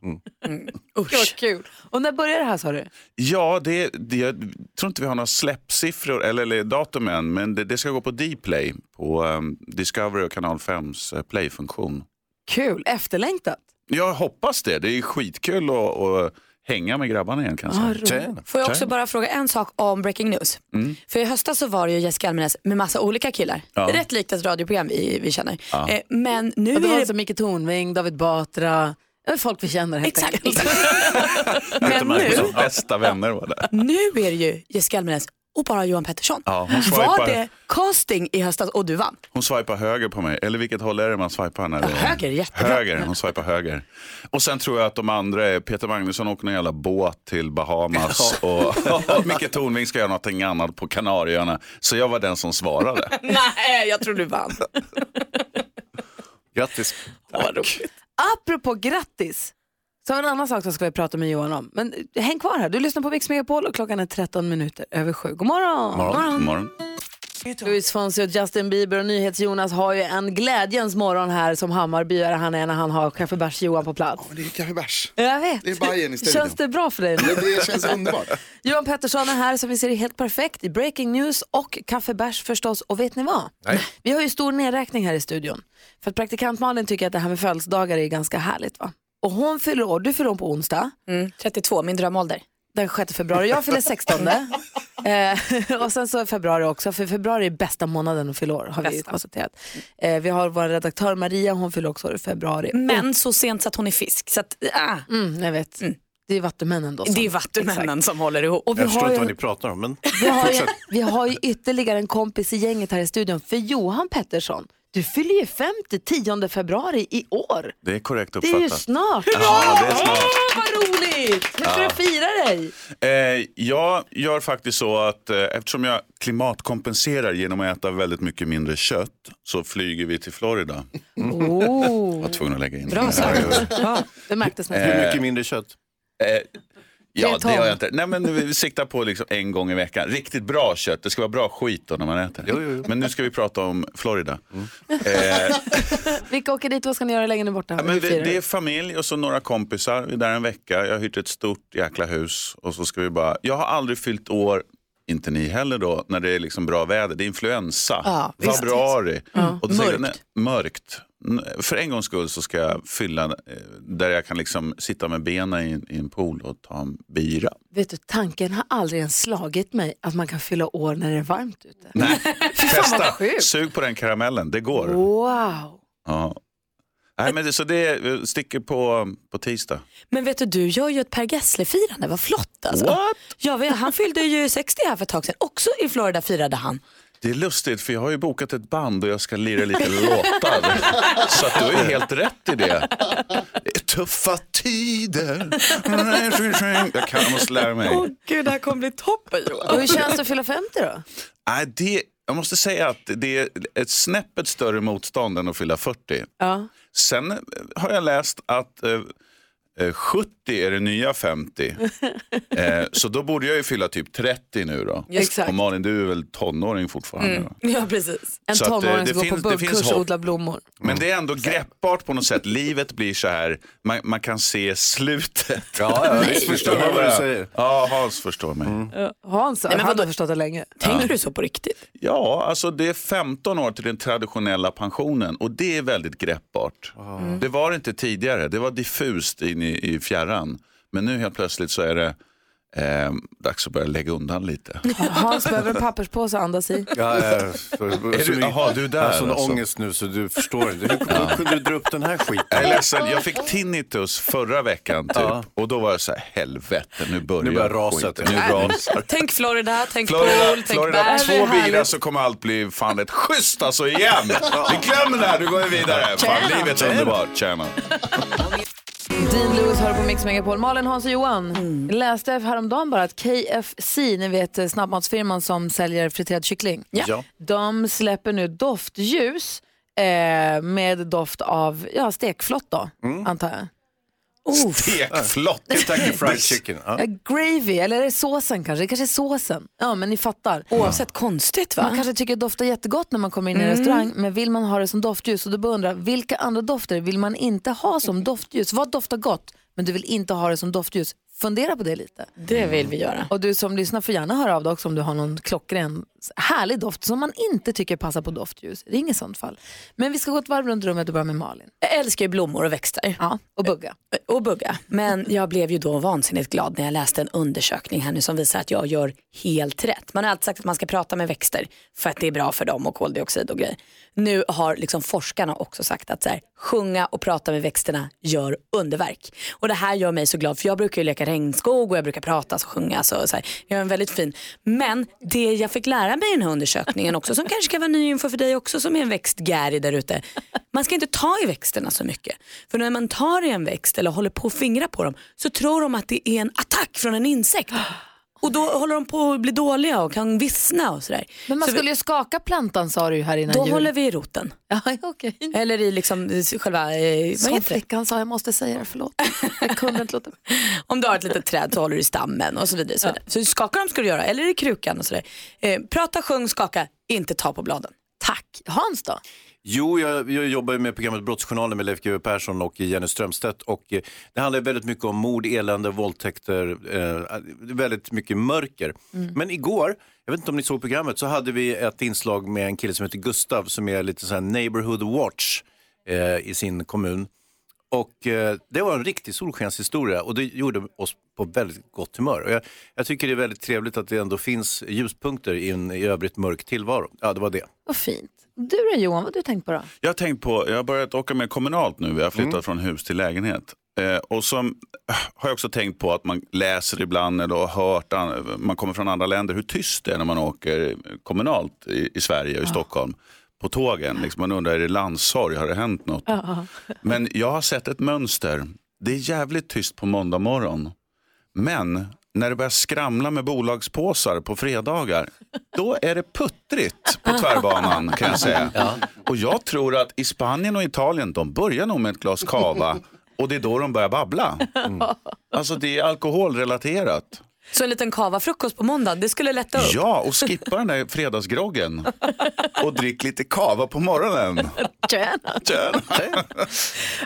A: Usch. Vad kul. Och när börjar det här sa du?
K: Ja, det, det, jag tror inte vi har några släppsiffror eller, eller datum än, men det, det ska gå på Dplay, på um, Discovery och Kanal 5s uh, playfunktion.
A: Kul, efterlängtat.
K: Jag hoppas det. Det är skitkul att hänga med grabbarna igen kan jag säga.
B: Får jag också bara fråga en sak om Breaking News?
K: Mm.
B: För i höstas så var det ju Jessica Almenäs med massa olika killar.
A: Ja.
B: Rätt likt ett radioprogram vi, vi känner.
A: Ja.
B: Eh, men nu
A: Ja, det
B: är det...
A: alltså Micke Tornving, David Batra, folk vi känner helt
B: Exakt,
A: enkelt.
B: Men nu,
K: Bästa vänner var det.
B: nu är det ju Jessica Almenäs och bara Johan Pettersson.
K: Ja,
B: Var det casting i höstas och du vann?
K: hon swipar höger på mig. Eller vilket håll är det man swipar? När det är?
B: höger, jättebra.
K: Höger, hon swipar höger. Och sen tror jag att de andra är Peter Magnusson åker någon jävla båt till Bahamas och, och Micke Tornving ska göra någonting annat på Kanarieöarna. Så jag var den som svarade.
B: Nej, jag tror du vann.
C: Grattis.
A: Apropå grattis, så en annan sak som ska vi prata med Johan om. Men eh, häng kvar här, du lyssnar på Mix Megapol och klockan är 13 minuter över sju. God morgon!
K: Morgon. Morgon.
A: Luis Fonsi och Justin Bieber och NyhetsJonas har ju en glädjens morgon här som Hammarbyare han är när han har kaffebärs-Johan på plats.
J: Det är kaffebärs.
A: Jag vet.
J: Det är Bajen i studion.
A: Känns det bra för dig? nu?
J: Det, det känns underbart.
A: Johan Pettersson är här som vi ser är helt perfekt i Breaking News och kaffebärs förstås. Och vet ni vad?
J: Nej.
A: Vi har ju stor nedräkning här i studion. För att praktikant Malin tycker att det här med födelsedagar är ganska härligt va? Och hon fyller år, du fyller år på onsdag.
B: 32, min drömålder.
A: Den 6 februari, jag fyller 16. eh, och sen så februari också, för februari är bästa månaden att fylla år har vi ju
B: Bästa.
A: konstaterat. Eh, vi har vår redaktör Maria, hon fyller också år i februari.
B: Men så sent så att hon är fisk. Så att, ah.
A: Mm, jag vet. Det är vattumännen då.
B: Det är vattumännen som håller ihop.
A: Och vi
C: Jag förstår
A: har
C: inte
A: ju-
C: vad ni pratar om, men
A: Vi har, ju, vi har ju ytterligare en kompis i gänget här i studion. För Johan Pettersson, du fyller ju 50 10 februari i år.
K: Det är korrekt
A: Det är ju
K: uppfattat.
A: snart.
K: Ja, det är snart.
A: Åh, vad roligt! Hur ska
K: Ja.
A: du fira dig?
K: Eh, jag gör faktiskt så att eh, eftersom jag klimatkompenserar genom att äta väldigt mycket mindre kött så flyger vi till Florida.
A: Oh.
K: Var tvungen att lägga in
A: Bra
K: det.
A: sagt. Ja, det märktes nästan.
K: Hur mycket
C: mindre kött?
K: Eh, ja, det gör jag inte. Nej, men vi siktar på liksom en gång i veckan. Riktigt bra kött. Det ska vara bra skit då när man äter det. Men nu ska vi prata om Florida. Eh,
A: Vilka åker dit? Vad ska ni göra längre borta?
K: Ja, men vi, det är familj och så några kompisar. Vi är där en vecka. Jag har hyrt ett stort jäkla hus. Och så ska vi bara... Jag har aldrig fyllt år, inte ni heller då, när det är liksom bra väder. Det är influensa.
B: Ja.
K: Februari.
B: Ja.
K: Och säger jag,
B: Mörkt.
K: mörkt. För en gångs skull så ska jag fylla eh, där jag kan liksom sitta med benen i, en- i en pool och ta en bira.
A: Vet du, tanken har aldrig ens slagit mig att man kan fylla år när det är varmt ute.
K: Nej, testa. Sug på den karamellen, det går.
A: Wow!
K: Ja. Nej, men det, så det sticker på, på tisdag.
B: Men vet du, du gör ju ett Per Gessle-firande, vad flott alltså.
K: What?
B: Ja, han fyllde ju 60 här för ett tag sedan, också i Florida firade han.
K: Det är lustigt för jag har ju bokat ett band och jag ska lira lite låtar. Så att du är helt rätt i det. Det är tuffa tider. Jag kan, jag måste lära mig.
B: Åh gud, det här kommer bli toppen Johan.
A: Och hur känns det att fylla 50 då?
K: Nej, det, jag måste säga att det är ett snäppet större motstånd än att fylla 40.
A: Ja.
K: Sen har jag läst att eh, 70 är det nya 50. Eh, så då borde jag ju fylla typ 30 nu då.
A: Exakt.
K: Och Malin, du är väl tonåring fortfarande?
B: Mm.
K: då?
B: Ja, precis.
A: En
K: Så att, eh,
A: tonåring
K: det
A: som går på buggkurs och odlar blommor.
K: Men det är ändå greppbart på något sätt. Livet blir så här, man, man kan se slutet.
C: Ja, ja, visst förstår jag vad du säger.
K: Ja, Hans förstår mig.
A: Hans,
B: Nej, men
A: han har förstått det länge.
B: Tänker du så på riktigt?
K: Ja, alltså det är 15 år till den traditionella pensionen och det är väldigt greppbart. Det var det inte tidigare, det var diffust in i, i fjärran. Men nu helt plötsligt så är det eh, dags att börja lägga undan lite.
A: Hans behöver en papperspåse att andas i.
C: Ja, ja, mycket-
K: jaha, du är där
C: Jag har sån
K: alltså.
C: ångest nu så du förstår inte. Hur, hur kunde du dra upp den här skiten?
K: Jag är ledsen, jag fick tinnitus förra veckan typ.
C: Ja.
K: Och då var jag så här, helvete nu börjar,
C: Nu börjar raset.
K: Nu rasar
B: Tänk Florida, tänk
K: Florida,
B: pool, tänk
K: Florida två bilar så kommer allt bli fan ett schysst alltså igen. Vi glömmer det här, nu går vi vidare. Fan, livet är underbart. Tjena.
A: Dean Lewis hör på Mix Megapol. Malin, Hans och Johan.
B: Mm.
A: Jag läste häromdagen bara att KFC, ni vet eh, snabbmatsfirman som säljer friterad kyckling.
C: Ja.
A: De släpper nu doftljus eh, med doft av ja, stekflott då,
C: Mm.
A: antar jag.
K: Stekflott.
C: Kentucky Fried Chicken. Ja.
A: Gravy, eller är det såsen kanske? Det kanske är såsen. Ja, men ni fattar.
B: Oavsett konstigt va?
A: Man kanske tycker det doftar jättegott när man kommer in i en
B: Mm.
A: restaurang, men vill man ha det som doftljus? Och då undrar, vilka andra dofter vill man inte ha som doftljus? Vad doftar gott, men du vill inte ha det som doftljus? Fundera på det lite.
B: Det vill vi göra.
A: Och du som lyssnar får gärna höra av dig också om du har någon klockren härlig doft som man inte tycker passar på doftljus. Ring i sånt fall. Men vi ska gå ett varv runt rummet och börja med Malin.
B: Jag älskar ju blommor och växter.
A: Ja, och bugga.
B: Och bugga. Men jag blev ju då vansinnigt glad när jag läste en undersökning här nu som visar att jag gör helt rätt. Man har alltid sagt att man ska prata med växter för att det är bra för dem och koldioxid och grejer. Nu har liksom forskarna också sagt att så här, sjunga och prata med växterna gör underverk. Och det här gör mig så glad för jag brukar ju leka regnskog och jag brukar prata och sjunga. Så, så här. Jag är en väldigt fin. Men det jag fick lära mig i den här undersökningen också som kanske kan vara ny info för dig också som är en växtgäri där ute. Man ska inte ta i växterna så mycket. För när man tar i en växt eller håller på att fingra på dem så tror de att det är en attack från en insekt. Och då håller de på att bli dåliga och kan vissna och sådär.
A: Men man
B: Så vi-
A: skulle ju skaka plantan sa du ju här innan
B: Då
A: jul.
B: håller vi i roten.
A: Ja, okej.
B: Eller i liksom själva, eh,
A: Som flickan sa, jag måste säga det, förlåt. Jag kunde inte låta
B: Om du har ett litet träd så håller du i stammen och så vidare. Så, vidare. så skaka dem ska du göra, eller i krukan och sådär. Eh, prata, sjung, skaka, inte ta på bladen.
A: Tack. Hans då?
C: Jo, jag, jag jobbar med programmet Brottsjournalen med Leif GW Persson och Jenny Strömstedt. Och, eh, det handlar väldigt mycket om mord, elände, våldtäkter, eh, väldigt mycket mörker. Men igår, jag vet inte om ni såg programmet, så hade vi ett inslag med en kille som heter Gustav som är lite så här neighborhood watch eh, i sin kommun. Och eh, det var en riktig solskenshistoria och det gjorde oss på väldigt gott humör. Och jag, jag tycker det är väldigt trevligt att det ändå finns ljuspunkter i en i övrigt mörk tillvaro. Ja, det var det.
A: Vad fint. Du då Johan, vad har du tänkt på då?
K: Jag har tänkt på, jag har börjat åka med kommunalt nu, vi har flyttat från hus till lägenhet. Eh, och så har jag också tänkt på att man läser ibland eller har hört, an- man kommer från andra länder, hur tyst det är när man åker kommunalt i, i Sverige och i Stockholm på tågen. Liksom man undrar, är det landssorg? Har det hänt något? Men jag har sett ett mönster. Det är jävligt tyst på måndag morgon. Men när det börjar skramla med bolagspåsar på fredagar, då är det puttrigt på tvärbanan kan jag säga. Och jag tror att i Spanien och Italien, de börjar nog med ett glas cava och det är då de börjar babbla. Alltså det är alkoholrelaterat.
B: Så en liten kava-frukost på måndag, det skulle lätta upp.
K: Ja, och skippa den där fredagsgroggen och drick lite cava på morgonen.
A: Tjena.
K: Tjena.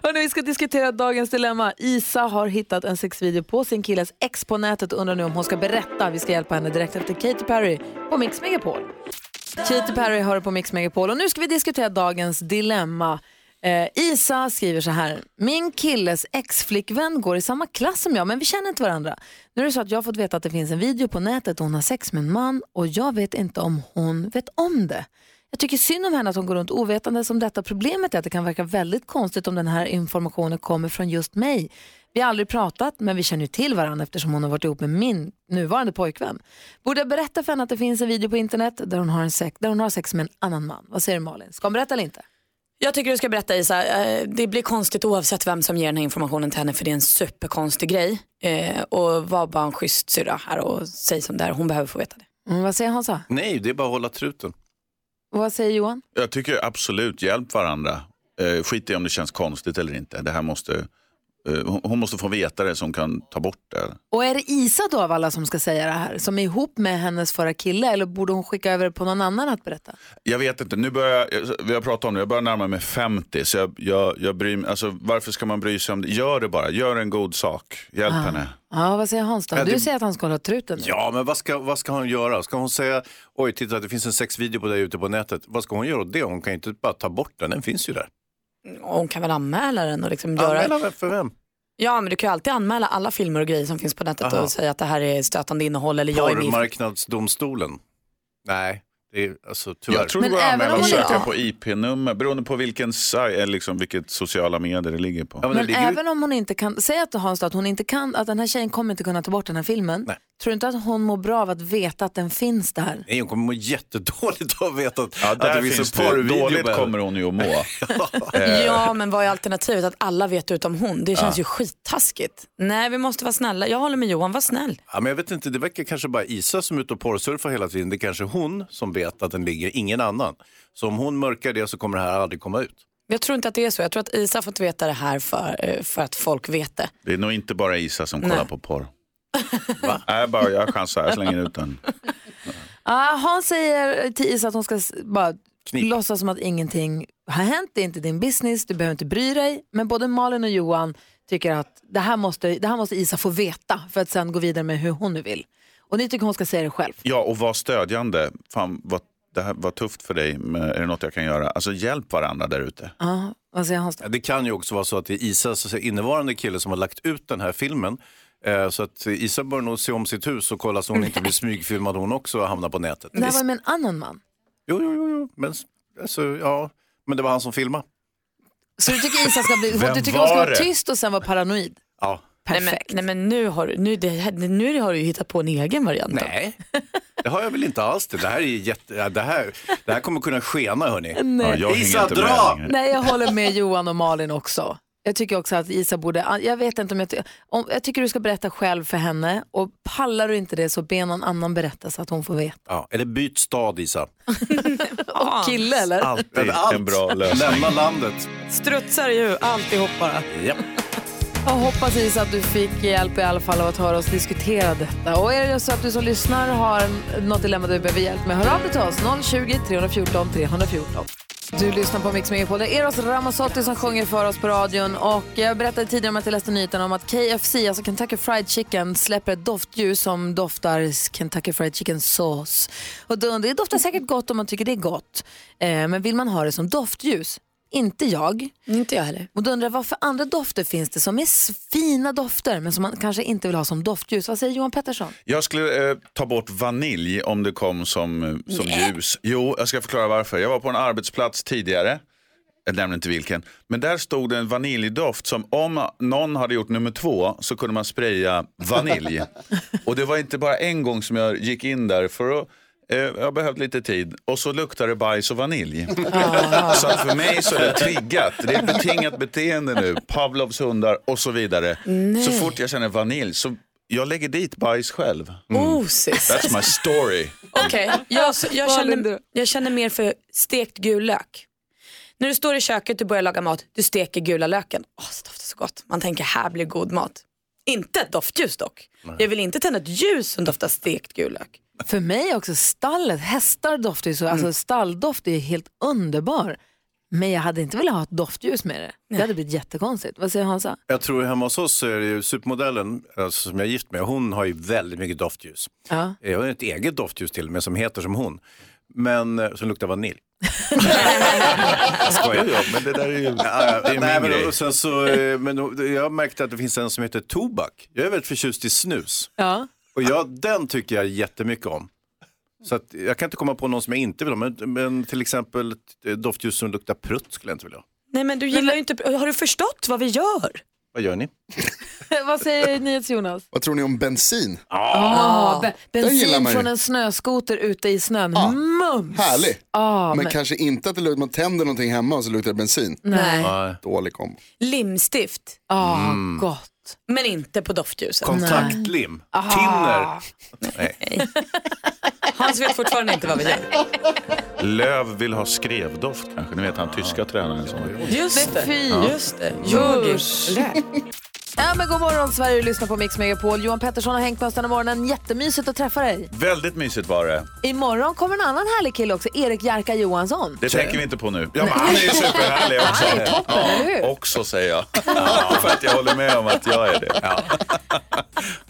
A: Hörrni, vi ska diskutera dagens dilemma. Isa har hittat en sexvideo på sin killes ex på nätet och undrar nu om hon ska berätta. Vi ska hjälpa henne direkt efter Katy Perry på Mix Megapol. Katy Perry hör på Mix Megapol och nu ska vi diskutera dagens dilemma. Eh, Isa skriver så här. Min killes exflickvän går i samma klass som jag men vi känner inte varandra. Nu är det så att jag har fått veta att det finns en video på nätet och hon har sex med en man och jag vet inte om hon vet om det. Jag tycker synd om henne att hon går runt ovetande om detta. Problemet är att det kan verka väldigt konstigt om den här informationen kommer från just mig. Vi har aldrig pratat men vi känner ju till varandra eftersom hon har varit ihop med min nuvarande pojkvän. Borde jag berätta för henne att det finns en video på internet där hon har, en sex, där hon har sex med en annan man? Vad säger du Malin? Ska hon berätta eller inte?
B: Jag tycker du ska berätta Isa, Eh, det blir konstigt oavsett vem som ger den här informationen till henne för det är en superkonstig grej. Eh, och var bara en schysst syrra här och säg som det är, hon behöver få veta det.
A: Mm, vad säger Hansa?
C: Nej, det är bara att hålla truten.
A: Vad säger Johan?
K: Jag tycker absolut, hjälp varandra. Eh, skit i om det känns konstigt eller inte. Det här måste, hon- hon måste få veta det som kan ta bort det.
A: Och är det Isa då av alla som ska säga det här, som är ihop med hennes förra kille eller borde hon skicka över det på någon annan att berätta?
K: Jag vet inte, nu börjar jag, vi har pratat om det, jag börjar närma mig 50 så jag, jag, jag bryr mig, alltså varför ska man bry sig om det? Gör det bara, gör en god sak, hjälp
A: Ah.
K: henne.
A: Ja, vad säger Hans då?
C: Ja,
A: Du
C: det-
A: säger att han ska hålla truten nu.
C: Ja, men vad ska, vad ska hon göra? Ska hon säga, oj titta det finns en sexvideo på dig ute på nätet. Vad ska hon göra åt det? Hon kan ju inte bara ta bort den, den finns ju där.
B: Hon kan väl anmäla den och liksom göra...
C: Anmäla för vem?
B: Ja men du kan ju alltid anmäla alla filmer och grejer som finns på nätet
C: Aha.
B: och säga att det här är stötande innehåll eller jag är med.
C: Porrmarknadsdomstolen? Nej, är alltså.
K: Jag tror det går att anmäla och söka på IP-nummer beroende på vilken, liksom, vilket sociala medier det ligger på.
A: Men även om hon inte kan, säg att Hans att hon inte kan, att den här tjejen kommer inte kunna ta bort den här filmen. Tror du inte att hon mår bra av att veta att den finns där?
C: Nej, hon kommer må jättedåligt av att veta att,
K: Ja,
C: att det finns
K: finns
C: en
K: det,
C: porrvideo.
K: dåligt kommer hon ju att må. Eh,
B: Ja men vad är alternativet? Att alla vet utom hon? Det känns
C: Ja.
B: ju skittaskigt. Nej vi måste vara snälla. Jag håller med Johan, var snäll.
C: Ja, men jag vet inte, det verkar kanske bara Isa som är ute och porrsurfar hela tiden. Det är kanske hon som vet att den ligger, ingen annan. Så om hon mörkar det så kommer det här aldrig komma ut.
B: Jag tror inte att det är så. Jag tror att Isa har fått veta det här för, eh, för att folk vet det.
K: Det är nog inte bara Isa som
B: Nej.
K: kollar på porr. Nej, bara jag chansar, jag slänger ut den.
A: Ah, Hans säger till Isa att hon ska bara låtsas som att ingenting har hänt. Det är inte din business, du behöver inte bry dig. Men både Malin och Johan tycker att det här måste, det här måste Isa få veta för att sen gå vidare med hur hon nu vill. Och ni tycker hon ska säga det själv.
K: Ja, och var stödjande. Fan, vad, det här var tufft för dig, men är det något jag kan göra? Alltså hjälp varandra där ute.
A: Ja, vad säger Hans
C: Det kan ju också vara så att det är Isas innevarande kille som har lagt ut den här filmen. Eh, Så att Isa bör nog se om sitt hus och kolla så hon inte blir smygfilmad hon också och hamnar på nätet.
A: Det här var med en annan man.
C: Jo, jo, jo, jo. Men, alltså, ja. men det var han som filmade.
A: Så du tycker Isa ska bli,
C: Vem
A: du tycker hon ska
C: var
A: vara
C: det?
A: tyst och sen vara paranoid?
C: Ja.
B: Nej men, nej, men nu, har, du- nu, det, nu har du ju hittat på en egen variant. då.
C: Nej, det har jag väl inte alls. Det, det här, är jätte, ja, det här, det här kommer kunna skena hörni.
A: Nej.
K: jag hänger
C: Isa, dra!
A: Nej, jag håller med Johan och Malin också. Jag tycker också att Isa borde, jag vet inte om jag, om, jag tycker du ska berätta själv för henne och pallar du inte det så be någon annan berätta så att hon får veta.
C: Ja, eller byt stad Isa.
A: Och kille eller?
K: Alltid
C: Allt.
K: en bra lösning.
C: Lämna landet.
B: Strutsar ju, alltihop bara.
C: Ja.
A: Jag hoppas Isa att du fick hjälp i alla fall av att höra oss diskutera detta. Och är det så att du som lyssnar har något dilemma du behöver hjälp med, hör av dig till oss. 020 314 314. Du lyssnar på Mix Megapol. Det är Eros Ramazzotti som sjunger för oss på radion. Och jag berättade tidigare om att jag läste nyheten om att KFC, alltså Kentucky Fried Chicken, släpper ett doftljus som doftar Kentucky Fried Chicken sås. Och det doftar säkert gott om man tycker det är gott. Eh, men vill man ha det som doftljus? Inte jag.
B: Inte jag heller.
A: Och då undrar jag, vad för andra dofter finns det som är fina dofter men som man kanske inte vill ha som doftljus? Vad säger Johan Pettersson?
K: Jag skulle eh, ta bort vanilj om det kom som, eh, som ljus. Jo, jag ska förklara varför. Jag var på en arbetsplats tidigare jag nämner inte vilken. Men där stod det en vaniljdoft som om någon hade gjort nummer två så kunde man spraya vanilj. och det var inte bara en gång som jag gick in där för att eh, jag behövde lite tid och så luktade det bajs och vanilj.
B: Ah.
K: så för mig så är det triggat. Det är ett betingat beteende nu. Pavlovs hundar och så vidare.
B: Nej.
K: Så fort jag känner vanilj så jag lägger dit bajs själv.
B: Oh, Cissi.
K: That's my story.
B: Okej, jag, jag,
A: Malin,
B: känner, jag känner mer för stekt gul lök. När du står i köket och börjar laga mat, du steker gula löken. Åh, det doftar så gott. Man tänker här blir god mat. Inte ett doftljus dock. Jag vill inte tända ett ljus som doftar stekt gul lök.
A: För mig är också stallet, hästar doftar ju så, alltså stalldoft är helt underbar. Men jag hade inte velat ha ett doftljus med det. Det hade blivit jättekonstigt. Vad säger Hansa?
C: Jag tror hemma hos oss så är det ju supermodellen alltså, som jag är gift med, hon har ju väldigt mycket doftljus.
A: Ja.
C: Jag har ett eget doftljus till och med som heter som hon. Men eh, som luktar vanilj.
K: Skojar jag? Men det där är ju det är min
C: Nej,
K: grej.
C: och sen så, eh, men jag märkte att det finns en som heter tobak. Jag är väldigt förtjust i snus.
A: Ja.
C: Och jag, den tycker jag jättemycket om. Så att, jag kan inte komma på någon som jag inte vill ha, men, men till exempel ett eh, doftljus som luktar prutt skulle jag inte vilja ha.
B: Nej men du gillar ju inte, har du förstått vad vi gör?
C: Vad gör ni?
A: Vad säger NyhetsJonas?
J: Vad tror ni om bensin?
A: Ah, be-
J: Den gillar
A: bensin
J: man ju.
A: från en snöskoter ute i snön. Mums!
J: Härlig.
A: Ah,
J: men,
A: men-
J: kanske inte att det luktar, man tänder någonting hemma och så luktar det bensin.
A: Nej.
J: Dålig kombo.
B: Limstift.
A: Ah,
C: Mm.
A: gott.
B: Men inte på doftljuset.
C: Kontaktlim, tinner. Nej.
B: Hans vet fortfarande inte vad vi gör.
K: Löv vill ha skrevdoft kanske. Ni vet han tyska tränaren som
B: Just det.
A: Fy.
B: Just det.
A: Ja, men god morgon Sverige, du lyssnar på Mix Megapol. Johan Pettersson har hängt med oss den här morgonen. Jättemysigt att träffa dig.
K: Väldigt mysigt var det.
A: Imorgon kommer en annan härlig kille också, Erik Jerka Johansson.
K: Det tänker vi inte på nu. Ja, men han är ju superhärlig också.
A: Han är toppen, eller hur?
K: Också säger jag. Ja, för att jag håller med om att jag är det. Ja.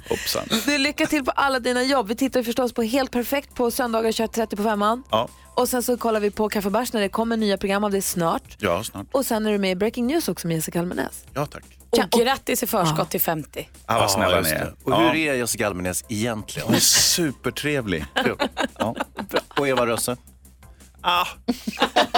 K: Hoppsan.
A: Du, lycka till på alla dina jobb. Vi tittar förstås på Helt Perfekt på söndagar 21.30 på femman.
K: Ja,
A: Och sen så kollar vi på Kaffe Bärs när det kommer nya program av det snart.
K: ja snart.
A: Och sen är du med i Breaking News också med Jessica Almenäs.
K: Ja, tack.
B: Och grattis i förskott till 50.
K: Ah, vad snälla ni är.
C: det. Och hur är Jessica Almenäs egentligen?
K: Hon är supertrevlig.
C: Ja. Och Eva Rösse?
K: Ah.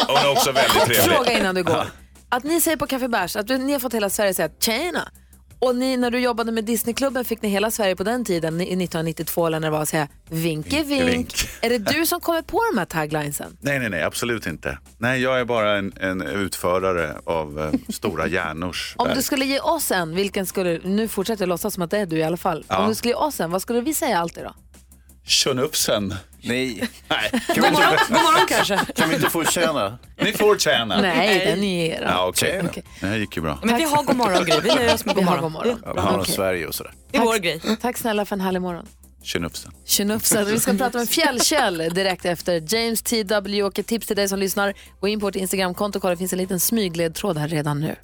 K: Hon är också väldigt trevlig.
A: Fråga innan du går. Att ni säger på Café Bärs att du, ni har fått hela Sverige att säga tjena. Och ni, när du jobbade med Disneyklubben fick ni hela Sverige på den tiden, i 1992 eller när det var att säga vinke vink.
K: vink.
A: Är det du som kommer på de här taglinesen?
K: Nej, nej, nej, absolut inte. Nej, jag är bara en, en utförare av eh, stora hjärnors
A: Om
K: verk.
A: du skulle ge oss en, vilken skulle, nu fortsätter jag låtsas som att det är du i alla fall.
K: Ja.
A: Om du skulle ge oss en, vad skulle vi säga alltid då?
K: Tjönupsen.
C: Nej.
K: Nej.
C: Kan vi, inte,
B: God morgon kanske.
C: kan vi inte få tjäna?
K: Ni får tjäna.
A: Nej, den är er.
K: Ja, okej.
A: Okej.
K: Det här gick ju bra.
B: Men vi har god morgon Gry. Vi nöjer oss med god morgon.
A: god morgon.
C: Ja, vi har
A: Okej.
C: Sverige och sådär.
B: Det är vår grej.
A: Tack snälla för en härlig morgon.
K: Tjönupsen.
A: Tjenufsen. Vi ska prata med Fjällkäll direkt efter James TW och ett tips till dig som lyssnar. Gå in på vårt Instagramkonto och kolla, det finns en liten smygledtråd här redan nu.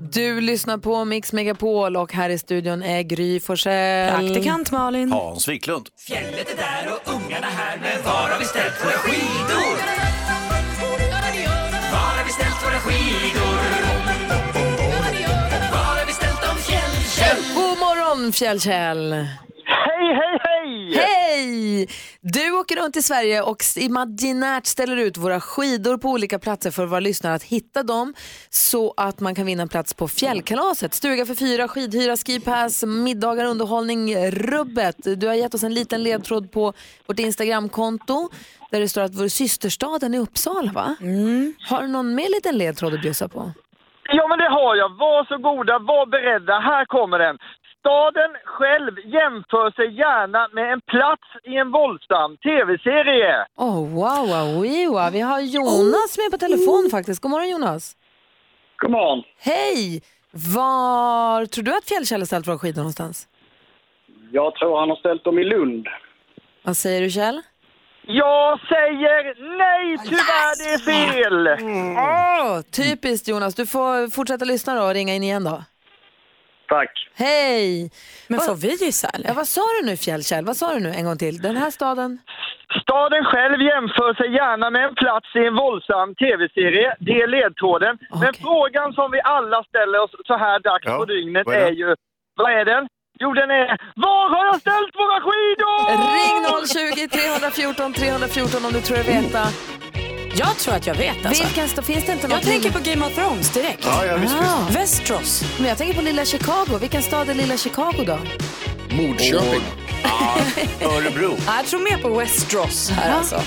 A: Du lyssnar på Mix Megapol och här i studion är Gry Forssell.
B: Praktikant Malin.
C: Hans Wiklund.
N: Fjället är där och ungarna här, men var har vi ställt våra skidor? Var har vi ställt våra skidor? Var har vi ställt dem, Fjällkäll?
A: God morgon Fjällkäll!
O: Hej, hej, hej!
A: Hej! Du åker runt i Sverige och imaginärt ställer ut våra skidor på olika platser för våra lyssnare att hitta dem så att man kan vinna en plats på fjällkalaset. Stuga för fyra, skidhyra, skipass, middagar, underhållning, rubbet. Du har gett oss en liten ledtråd på vårt Instagramkonto där det står att vår systerstaden är Uppsala va? Har du någon mer liten ledtråd att bjussa på?
O: Ja, men det har jag. Var så goda, var beredda. Här kommer den. Staden själv jämför sig gärna med en plats i en våldsam tv-serie.
A: Oh, wow, wow, wow. Vi har Jonas med på telefon faktiskt. God morgon Jonas.
O: God morgon.
A: Hej! Var tror du att Fjällkäll har ställt våra skidor någonstans?
O: Jag tror han har ställt dem i Lund.
A: Vad säger du Kjell?
O: Jag säger nej, tyvärr, det är fel!
A: Åh, typiskt Jonas. Du får fortsätta lyssna då och ringa in igen då.
O: Tack.
A: Hej!
B: Men
A: Vad-
B: får vi gissa eller?
A: Ja, vad sa du nu Fjällkäll? Vad sa du nu en gång till? Den här staden?
O: Staden själv jämför sig gärna med en plats i en våldsam tv-serie. Det är ledtråden. Men frågan som vi alla ställer oss så här dags
C: Ja,
O: på dygnet
C: är
O: ju, vad är den? Jo, den är, var har jag ställt våra skidor?
A: Ring 020 314 314 om du tror dig veta.
B: Jag tror att jag vet alltså.
A: Vilken stad? Finns det inte
B: Jag
A: något
B: tänker
A: lilla-
B: på Game of Thrones direkt.
C: Ja, ja, visst, visst.
B: Västerås.
A: Men jag tänker på lilla Chicago. Vilken stad är lilla Chicago då?
J: Mordköping.
C: Örebro.
B: Ja, Jag tror mer på Västerås här
A: Ja.
B: alltså.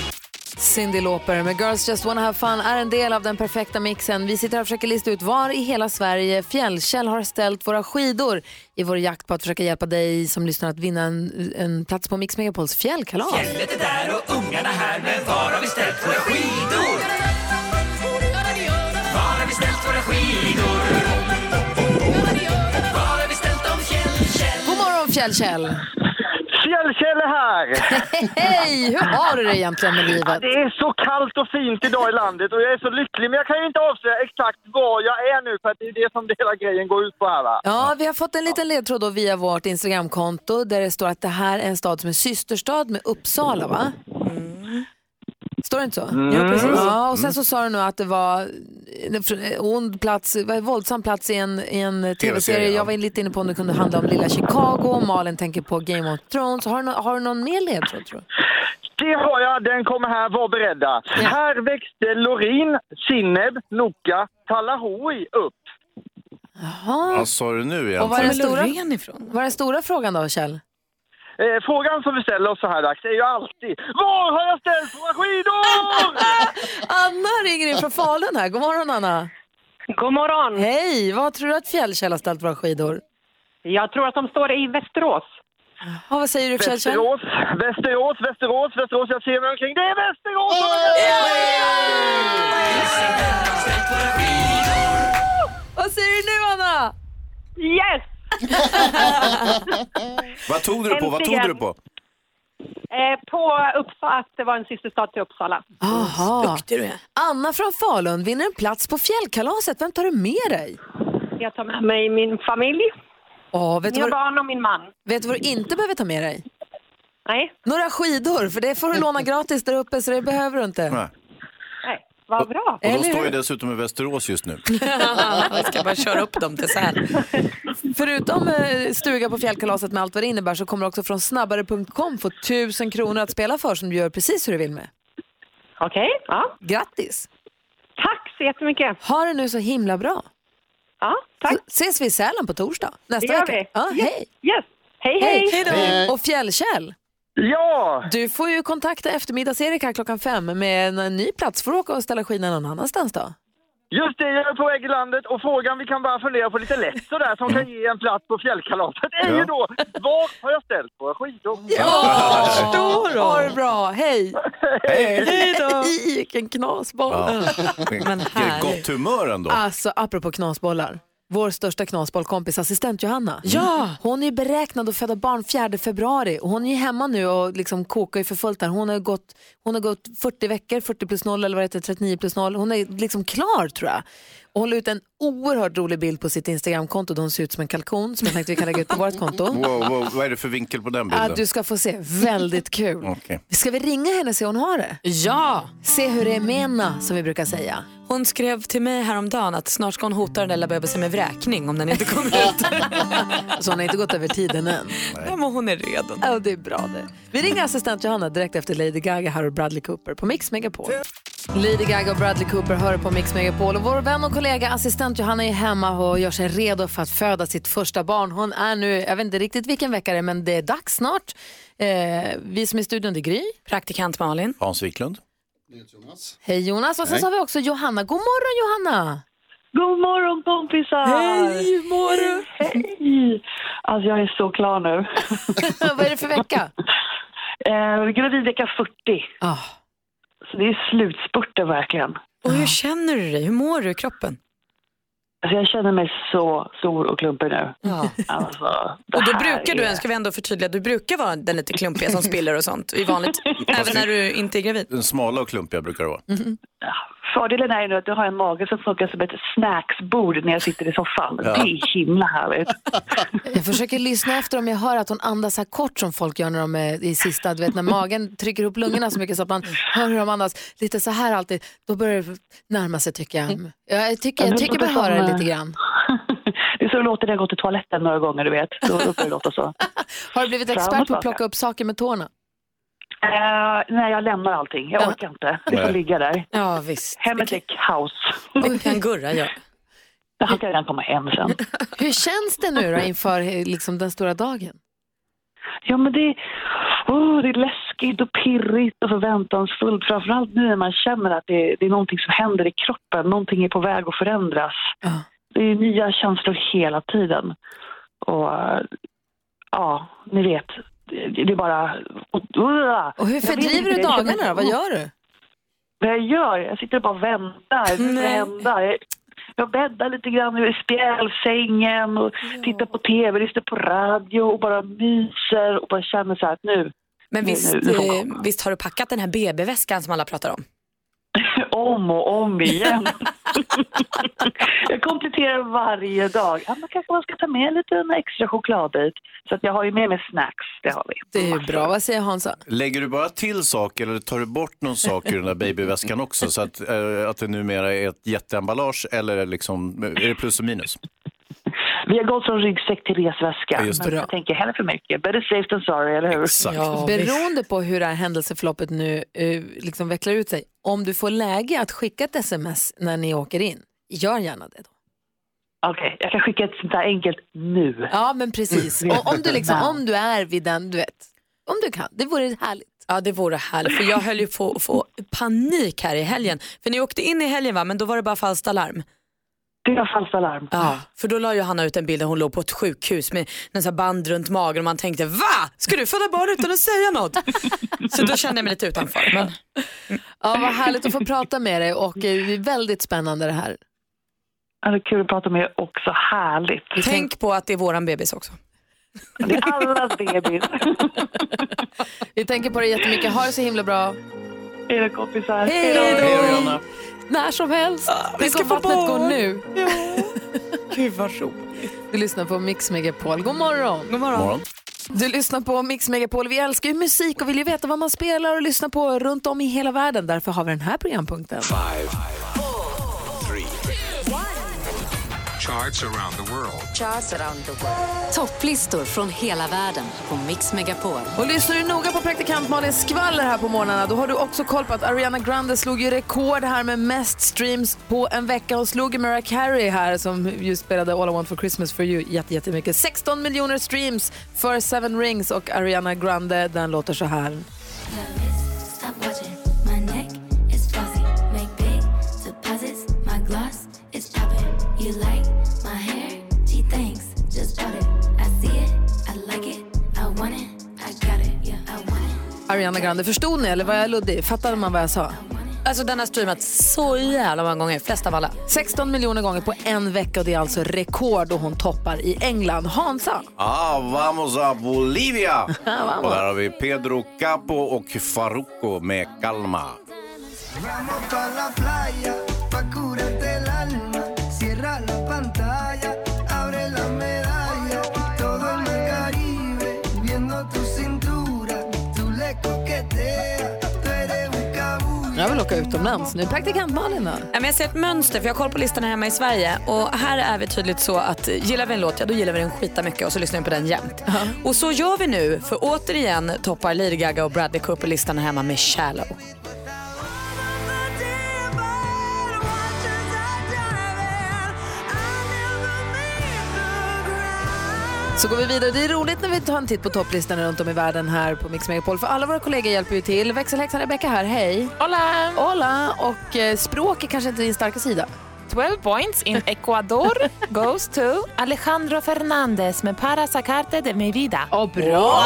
A: Cyndi Lauper med Girls Just Wanna Have Fun är en del av den perfekta mixen. Vi sitter här och försöker lista ut var i hela Sverige Fjällkäll har ställt våra skidor i vår jakt på att försöka hjälpa dig som lyssnar att vinna en, en plats på Mix Megapols fjällkalas.
N: Fjället är där och ungarna här, men var har vi ställt våra skidor? Var har vi ställt våra skidor? Var har vi ställt dem, Fjällkäll?
A: God morgon Fjällkäll!
O: Fjällkäll är här!
A: Hej! Hur har du det egentligen med livet?
O: Det är så kallt och fint idag i landet och jag är så lycklig men jag kan ju inte avslöja exakt var jag är nu för det är det som hela grejen går ut på här va.
A: Ja, vi har fått en liten ledtråd då via vårt Instagramkonto där det står att det här är en stad som är systerstad med Uppsala, va? Står det inte så?
O: Mm.
A: Ja, precis. Ja, och sen så sa du nu att det var en ond plats, en våldsam plats i en, i en tv-serie.
O: Ja.
A: Jag var lite inne på om det kunde handla om lilla Chicago. Malin tänker på Game of Thrones. Har du, nå- har du någon mer ledtråd tror du?
O: Det har jag, den kommer här, var beredda. Här växte Lorin, Sineb, Noka, Talahui upp.
A: Jaha.
C: Vad sa du nu egentligen?
A: Och vad är, den stora,
B: ifrån?
A: vad är den stora frågan då, Kjell?
O: Eh, frågan som vi ställer oss så här dags är ju alltid Var har jag ställt våra skidor?
A: Anna ringer in från Falun här. God morgon Anna.
P: God morgon.
A: Hej, vad tror du att Fjällkäll har ställt våra skidor?
P: Jag tror att de står i Västerås.
A: Ja, vad säger du Fjällkäll?
O: Västerås, Västerås, Västerås, Västerås. Jag ser mig omkring. Det är Västerås!
A: Vad säger du nu Anna?
P: Yes!
C: Vad tog du på? Vad tog du på?
P: Eh, på Uppsala, att det var en systerstad till Uppsala.
A: Aha.
B: Duktig du är.
A: Anna från Falun vinner en plats på fjällkalaset. Vem tar du med dig?
P: Jag tar med mig min familj,
A: vet, du
P: mina
A: vad,
P: barn och min man.
A: vet du vad du inte behöver ta med dig?
P: Nej.
A: Några skidor, för det får du låna gratis där uppe så det behöver du inte.
C: Nej.
P: Vad bra.
C: Och de står ju dessutom i Västerås just nu.
B: Jag ska bara köra upp dem till här.
A: Förutom eh, stuga på fjällkalaset med allt vad det innebär så kommer du också från snabbare.com få tusen kronor att spela för som du gör precis hur du vill med.
P: Okej, ja.
A: Grattis!
P: Tack så jättemycket.
A: Ha det nu så himla bra.
P: Ja, tack.
A: Så ses vi i Sälen på torsdag nästa
P: Det gör
A: vecka.
P: vi.
A: Ja,
P: Yes.
A: hej!
P: Yes. Hej, hej.
A: Hej då! Och Fjällkäll,
O: Ja!
A: du får ju kontakta eftermiddags-Erik här klockan fem med en, ny plats. Får du åka och ställa skidorna någon annanstans då?
O: Just det, jag är på väg i landet och frågan vi kan bara fundera på lite lätt sådär som kan ge en plats på fjällkalaset är ju
C: Ja.
O: då Var har jag ställt våra skidor?
A: Ja, förstår du? Ha det bra, hej!
C: Hej!
A: Hej då! Vilken knasboll!
C: Ja.
A: Men härligt.
C: Gott humör ändå.
A: Alltså, apropå knasbollar. Vår största knasbollkompis, assistent Johanna.
B: Ja.
A: Hon är beräknad att föda barn 4 februari och hon är hemma nu och liksom kokar för fullt där. Hon har gått, hon har gått 40 veckor, 40 plus 0 eller vad heter, 39 plus 0. Hon är liksom klar tror jag. Och hon la ut en oerhört rolig bild på sitt Instagramkonto där hon ser ut som en kalkon som jag tänkte vi kan lägga ut på vårt konto.
C: Wow, wow, vad är det för vinkel på den bilden?
A: Ja, du ska få se, väldigt kul.
C: Okej.
A: Ska vi ringa henne och se hur hon har det?
B: Ja!
A: Se hur det är mena som vi brukar säga.
B: Hon skrev till mig häromdagen att snart ska hon hota den där lilla bebisen med vräkning om den inte kommer ut.
A: Så hon har inte gått över tiden än.
B: Ja, men hon är redo.
A: Ja, det är bra det. Vi ringer assistent Johanna direkt efter Lady Gaga här och Bradley Cooper på Mix Megapol. Lady Gaga och Bradley Cooper hör på Mix Megapol och vår vän och kollega assistent Johanna är hemma och gör sig redo för att föda sitt första barn. Hon är nu, jag vet inte riktigt vilken vecka det är, men det är dags snart. Eh, vi som är i studion, det är Gry.
B: Praktikant Malin.
C: Hans Wiklund.
A: Hej Jonas. Och sen
C: Hej.
A: så har vi också Johanna. God morgon Johanna!
Q: God morgon kompisar!
A: Hej, hur mår du?
Q: Hej! Alltså jag är så klar nu.
A: Vad är det för vecka?
Q: eh, gravid vecka 40.
A: Ah.
Q: Så det är slutspurten verkligen.
B: Och hur känner du dig? Hur mår du i kroppen?
Q: Alltså jag känner mig så stor och klumpig nu.
B: Ja.
Q: Alltså,
B: Och då brukar du,
Q: är-
B: ska vi ändå förtydliga, du brukar vara den lite klumpiga som spiller och sånt i vanligt, även när du inte är gravid.
C: Den smala och klumpiga brukar det vara.
Q: Fördelen är ju nu att du har en mage som funkar som ett snacksbord när jag sitter i soffan.
C: Ja.
Q: Det är himla härligt.
A: Jag försöker lyssna efter om jag hör att hon andas så här kort som folk gör när de är i sista, du vet när magen trycker upp lungorna så mycket så att man hör hur de andas lite så här alltid. Då börjar det närma sig tycker jag. Jag tycker, jag tycker mig höra det lite grann.
Q: Det är så det låter när jag går till toaletten några gånger, du vet. Då då börjar det låta så.
A: Har du blivit expert på att plocka upp saker med tårna?
Q: Eh, nej, jag lämnar allting. Jag orkar inte. Det får ligga där.
B: Ja, visst.
Q: Hemmet är kaos.
B: Det kan Gurra göra.
Q: Han kan redan komma hem sen.
A: Hur känns det nu då inför liksom, den stora dagen?
Q: Ja, men det, oh, det är läskigt och pirrigt och förväntansfullt. Framförallt nu när man känner att det, det är någonting som händer i kroppen. Någonting är på väg att förändras. Det är nya känslor hela tiden. Och ja, ni vet. Det, är bara...
A: Och hur fördriver du dagarna då? Vad gör du?
Q: Vad jag gör? Jag sitter bara och väntar. Det ska hända. Jag- bäddar lite grann i spjälsängen och tittar på tv, lyssnar på radio och bara myser och bara känner så här att nu,
B: Men visst,
Q: nu, nu
B: eh, visst har du packat den här BB-väskan som alla pratar om?
Q: Om och om igen. jag kompletterar varje dag. Ja, men kanske man ska ta med lite en extra choklad dit. Så att jag har ju med mig snacks, det har vi.
A: Det är ju bra. Vad säger Hansa?
C: Lägger du bara till saker eller tar du bort någon sak ur den där babyväskan också så att, eh, att det numera är ett jätteemballage eller liksom, är det plus och minus?
Q: Vi har gått från ryggsäck till resväska.
C: Ja, just det.
Q: men jag tänker hellre för mycket. Better safe than sorry, eller hur?
A: Beroende på hur det här händelseförloppet nu eh, liksom vecklar ut sig, om du får läge att skicka ett sms när ni åker in, gör gärna det. Då.
Q: Okej, jag kan skicka ett sånt där enkelt nu.
A: Ja, men precis.
Q: Mm.
A: Och om, du liksom, om du är vid den, du vet, om du kan, det vore härligt.
B: Ja det vore härligt för jag höll ju på att få panik här i helgen. För ni åkte in i helgen va men då var det bara falskt alarm.
Q: Det var falskt alarm.
B: Ja, för då la ju Hanna ut en bild där hon låg på ett sjukhus med en sån här band runt magen och man tänkte va? Ska du föda barn utan att säga något? Så då kände jag mig lite utanför. Men...
A: Ja, vad härligt att få prata med dig och eh, det är väldigt spännande det här.
Q: Ja, det är kul att prata med er också. Härligt.
B: Tänk på att det är våran bebis också.
Q: Det är allas bebis.
A: Vi tänker på det jättemycket. Ha det så himla bra.
Q: Hej då kompisar.
A: Hej då! När som helst. Tänk om vattnet går nu.
B: Gud vad roligt.
A: Du lyssnar på Mix Megapol. God morgon.
B: God morgon.
A: Du lyssnar på Mix Megapol. Vi älskar ju musik och vill ju veta vad man spelar och lyssnar på runt om i hela världen. Därför har vi den här programpunkten.
R: Charts around the world.
G: Charts around the world. Topplistor från hela världen på Mix Megapol.
A: Och lyssnar du noga på praktikant Malins skvaller här på morgnarna då har du också koll på att Ariana Grande slog ju rekord här med mest streams på en vecka. Hon slog ju Mariah Carey här som ju spelade All I Want For Christmas For You jätte- jättemycket. 16 miljoner streams för Seven Rings och Ariana Grande den låter så här. Ariana Grande, förstod ni eller var jag luddig? Fattade man vad jag sa?
B: Alltså den har streamats så jävla många gånger, flest av alla.
A: 16 miljoner gånger på en vecka och det är alltså rekord och hon toppar i England. Hansa?
C: Ah, vamos a Bolivia!
A: vamos.
C: och där har vi Pedro Capo och Farruko med Calma.
A: Jag vill åka utomlands nu. Praktikant Malin då?
B: Ja, men Jag ser ett mönster för jag har koll på listan här hemma i Sverige och här är vi tydligt så att gillar vi en låt, ja då gillar vi den skita mycket och så lyssnar vi på den jämt. Och så gör vi nu för återigen toppar Lady Gaga och Bradley Cooper listan här hemma med Shallow.
A: Så går vi vidare. Det är roligt när vi tar en titt på topplistan runt om i världen här på Mix Megapol. För alla våra kollegor hjälper ju till. Växelhäxan Rebecca här, hej.
E: Hola!
A: Hola! Och eh, språk är kanske inte din starka sida.
E: 12 points in Ecuador goes to Alejandro Fernandez med Para sacarte de mi vida.
A: Oh, bra!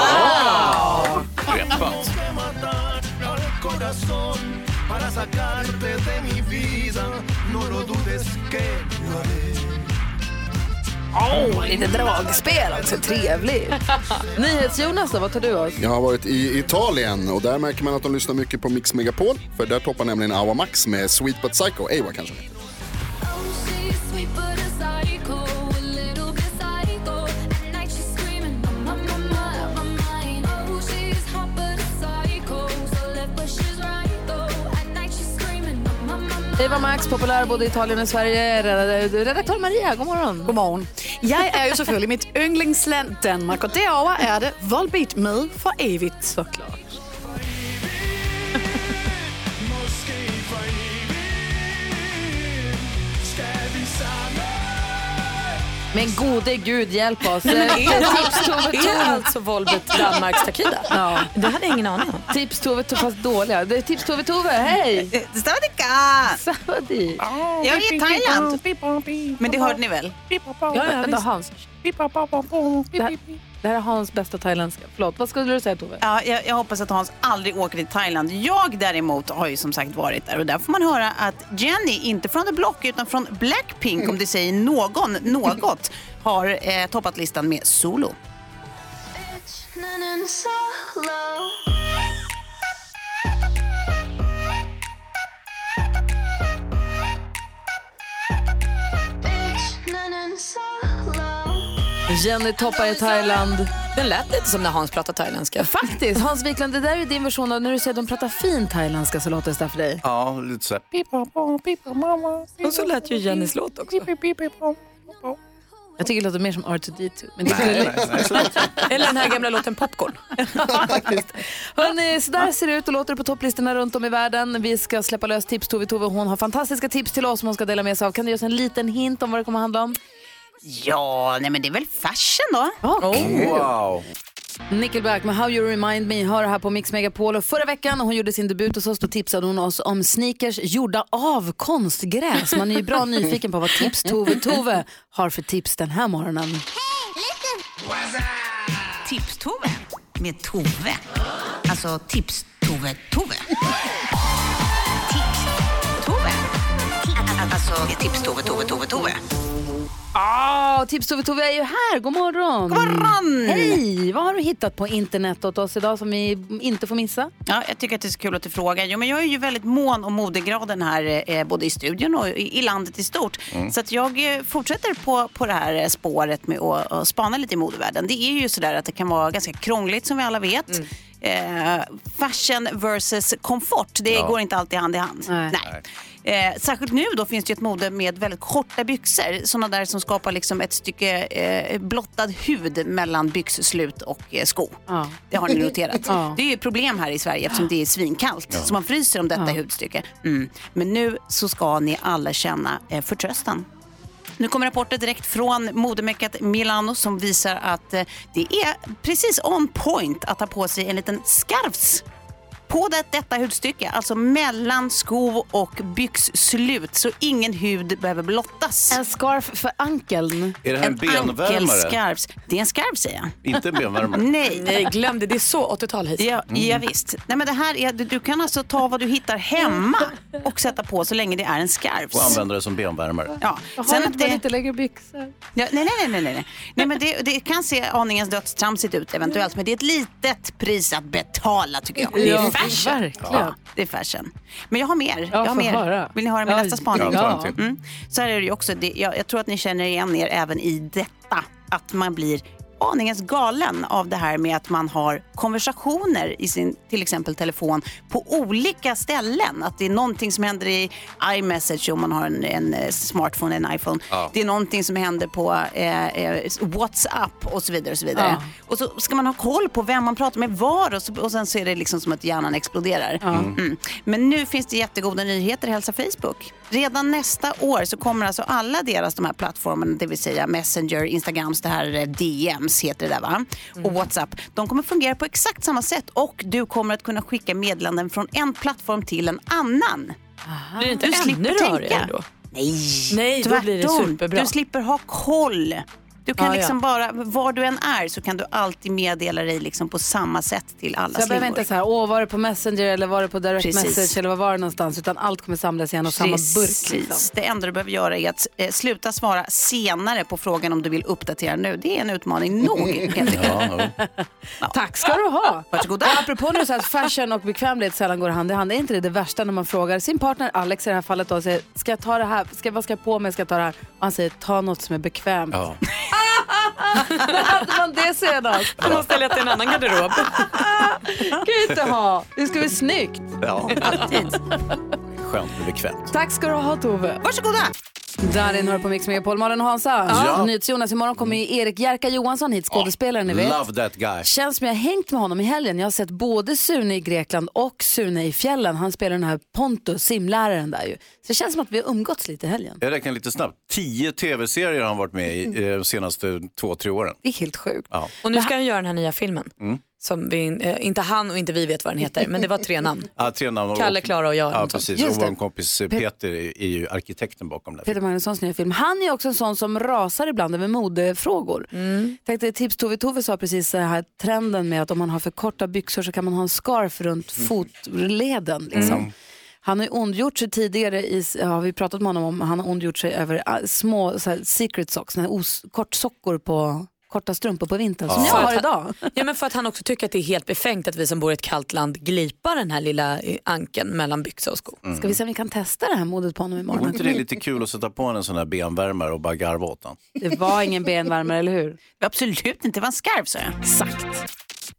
S: Que matar
A: Oh, lite dragspel också, trevligt. NyhetsJonas då, vad tar du oss?
J: Jag har varit i Italien och där märker man att de lyssnar mycket på Mix Megapol. För där toppar nämligen Awa Max med Sweet But Psycho, Ewa kanske.
A: Eva Max, populär både i Italien och Sverige. Red- Redaktör Maria, god morgon.
M: God morgen. Jeg er jo selvfølgelig mit yndlingsland Danmark, og derover er det Volbeat med for evigt.
A: Såklart. Men gode gud hjälp oss.
B: Är,
A: Tips Tove Tove.
B: alltså Volbet Danmarks Takida?
A: Ja.
B: Det hade jag ingen aning om.
A: Tips Tove Tove, fast dåliga. Det är Tips Tove Tove, hej!
T: Savadika!
A: Savadi.
T: Jag är i Thailand. Men det hörde ni väl?
A: Ja, ja, Hans. Det här, det här är Hans bästa thailändska. Förlåt, vad skulle du säga Tove?
T: Ja, jag, jag hoppas att Hans aldrig åker till Thailand. Jag däremot har ju som sagt varit där och där får man höra att Jenny, inte från The Block utan från Blackpink om det säger någon något, har eh, toppat listan med Solo.
A: Jenny toppar i Thailand.
B: Den lät lite som när Hans pratade thailändska.
A: Faktiskt. Hans Wiklund, det där är din version av när du säger att de pratar fin thailändska så låter det där för dig.
C: Ja, lite så här.
B: Och så lät ju Jennys låt också.
A: Jag tycker det låter mer som R2D2. Men det
B: Nej, nej, nej, Eller den här gamla låten Popcorn.
A: Hörrni, så där ser det ut och låter det på topplistorna runt om i världen. Vi ska släppa lös tips Tove Tove. Hon har fantastiska tips till oss som hon ska dela med sig av. Kan du ge oss en liten hint om vad det kommer att handla om?
T: Ja, nej men det är väl fashion då.
C: Wow.
A: Nickelback med How You Remind Me hör här på Mix Megapol. Och förra veckan när hon gjorde sin debut hos oss då tipsade hon oss om sneakers gjorda av konstgräs. Man är ju bra nyfiken på vad tips Tove Tove har för tips den här morgonen.
T: Tips-Tove med Tove. Alltså Tips-Tove-Tove. Tips-Tove. Alltså Tips-Tove-Tove-Tove-Tove.
A: Ah, tips Tove Tove är ju här. God morgon.
T: God morgon.
A: Hej! Vad har du hittat på internet åt oss idag som vi inte får missa?
T: Ja, jag tycker att det är så kul att du frågar. Jo, men jag är ju väldigt mån om modegraden här, eh, både i studion och i, i landet i stort.
R: Mm.
T: Så att jag eh, fortsätter på, på det här eh, spåret med att att spana lite i modevärlden. Det är ju sådär att det kan vara ganska krångligt som vi alla vet. Eh, fashion versus komfort, det
R: Ja.
T: går inte alltid hand i hand. Nej. Eh, särskilt nu då finns det ju ett mode med väldigt korta byxor. Sådana där som skapar liksom ett stycke eh, blottad hud mellan byxslut och eh, sko. Det har ni noterat.
R: Ja.
T: Det är ju ett problem här i Sverige eftersom det är svinkallt.
R: Ja.
T: Så man fryser om detta
R: Ja.
T: hudstycke. Mm. Men nu så ska ni alla känna eh, förtröstan. Nu kommer rapporter direkt från modemeckat Milano som visar att eh, det är precis on point att ha på sig en liten skarvs på det, detta hudstycke, alltså mellan sko och byxslut så ingen hud behöver blottas.
A: En scarf för ankeln.
C: Är det här en benvärmare?
T: ankelscarfs. Det är en scarf säger jag.
C: Inte en benvärmare.
T: Nej.
B: Nej, glöm det. Det är så 80-tal hit.
T: Ja,
C: Mm.
T: ja visst. Nej, men det här är, du, du kan alltså ta vad du hittar hemma och sätta på så länge det är en scarf.
C: Och använda det som benvärmare.
T: Ja.
A: Jag
T: Sen
A: har
T: att
A: inte
T: det,
A: lite längre byxor.
T: ja, nej, nej, nej, nej, nej. nej men det, det kan se aningens dödstramsigt ut eventuellt, men det är ett litet pris att betala tycker jag. Det är
A: Ja,
T: fashion.
A: verkligen.
T: Ja, det är fashion. Men jag har mer. jag har mer.
A: höra.
T: Vill ni höra min
A: Ja,
T: nästa spaning?
A: ja.
T: Mm. Så här är det ju också. Det, jag, jag tror att ni känner igen er även i detta. Att man blir aningens galen av det här med att man har konversationer i sin till exempel telefon på olika ställen. Att det är någonting som händer i iMessage om man har en, en eh, smartphone, en iPhone.
R: Ja.
T: Det är någonting som händer på eh, eh, WhatsApp och så vidare. Och så vidare.
R: Ja.
T: Och så ska man ha koll på vem man pratar med var och, så, och sen så är det liksom som att hjärnan exploderar. Mm. Men nu finns det jättegoda nyheter Hälsa Facebook. Redan nästa år så kommer alltså alla deras de här plattformarna, det vill säga Messenger, Instagrams, det här eh, DMs heter det där va? Och WhatsApp. De kommer fungera på exakt samma sätt och du kommer att kunna skicka meddelanden från en plattform till en annan.
B: Blir det inte
T: du
B: ännu
T: slipper
B: rörigare
T: tänka.
B: då?
T: Nej,
B: Nej, då blir det
T: tvärtom.
B: superbra.
T: Du slipper ha koll. Du kan
A: Ja, ja.
T: liksom bara, var du än är så kan du alltid meddela dig liksom på samma sätt till alla
A: Så jag behöver inte så här, åh var det på Messenger eller var det på direct
T: Precis.
A: message eller vad var det någonstans utan allt kommer samlas i en och samma burk. Liksom.
T: Det enda du behöver göra är att eh, sluta svara senare på frågan om du vill uppdatera nu. Det är en utmaning nog helt enkelt.
A: Tack ska du ha.
T: Varsågoda.
A: Apropå nu så att fashion och bekvämlighet sällan går hand i hand. Är inte det det värsta när man frågar sin partner Alex i det här fallet då, och säger, ska jag ta det här, ska, vad ska jag på mig, ska jag ta det här? Och han säger, ta något som är bekvämt.
C: Ja.
A: När hade man det senast?
B: Du måste leta en annan garderob.
A: kan ju inte ha. Det ska bli snyggt.
C: Ja.
T: Alltid.
C: Skönt och bekvämt.
A: Tack ska du ha Tove.
T: Varsågoda.
A: Darin hör på Mix Megapol. Malin och Hansa.
C: Ja.
A: NyhetsJonas. Imorgon kommer ju Erik Jerka Johansson hit, skådespelaren ni vet.
C: Love that guy.
A: Känns som jag har hängt med honom i helgen. Jag har sett både Sune i Grekland och Sune i fjällen. Han spelar den här Pontus, simläraren där ju. Så det känns som att vi har umgåtts lite i helgen.
C: Jag räknar lite snabbt. Tio tv-serier har han varit med i eh, de senaste två, tre åren.
A: Det är helt sjukt.
C: Ja.
B: Och nu ska han göra den här nya filmen.
C: Mm.
B: Som vi, eh, inte han och inte vi vet vad den heter, men det var tre namn.
C: Ja, tre namn.
B: Kalle, Klara och jag,
C: Ja, precis.
A: Just
C: Och
A: det.
C: vår kompis eh, Peter är är ju arkitekten bakom det.
A: Peter Magnussons nya film. Han är också en sån som rasar ibland över modefrågor.
B: Mm.
A: Tänkte, tips Tove Tove sa precis så här trenden med att om man har för korta byxor så kan man ha en scarf runt fotleden. Liksom.
C: Mm.
A: Han har ju ondgjort sig tidigare, i, har vi pratat med honom om, han har ondgjort sig över ah, små så här, secret socks, här os, kortsockor på korta strumpor på vintern som jag har idag.
B: Han, ja, men för att han också tycker att det är helt befängt att vi som bor i ett kallt land glipar den här lilla eh, ankeln mellan byxa och sko.
C: Mm.
A: Ska vi se om vi kan testa det här modet på honom imorgon?
C: Vore inte det lite kul att sätta på en sån här benvärmare och bara garva åt den?
A: Det var ingen benvärmare, eller hur?
T: Absolut inte, det var en scarf sa jag.
A: Exakt.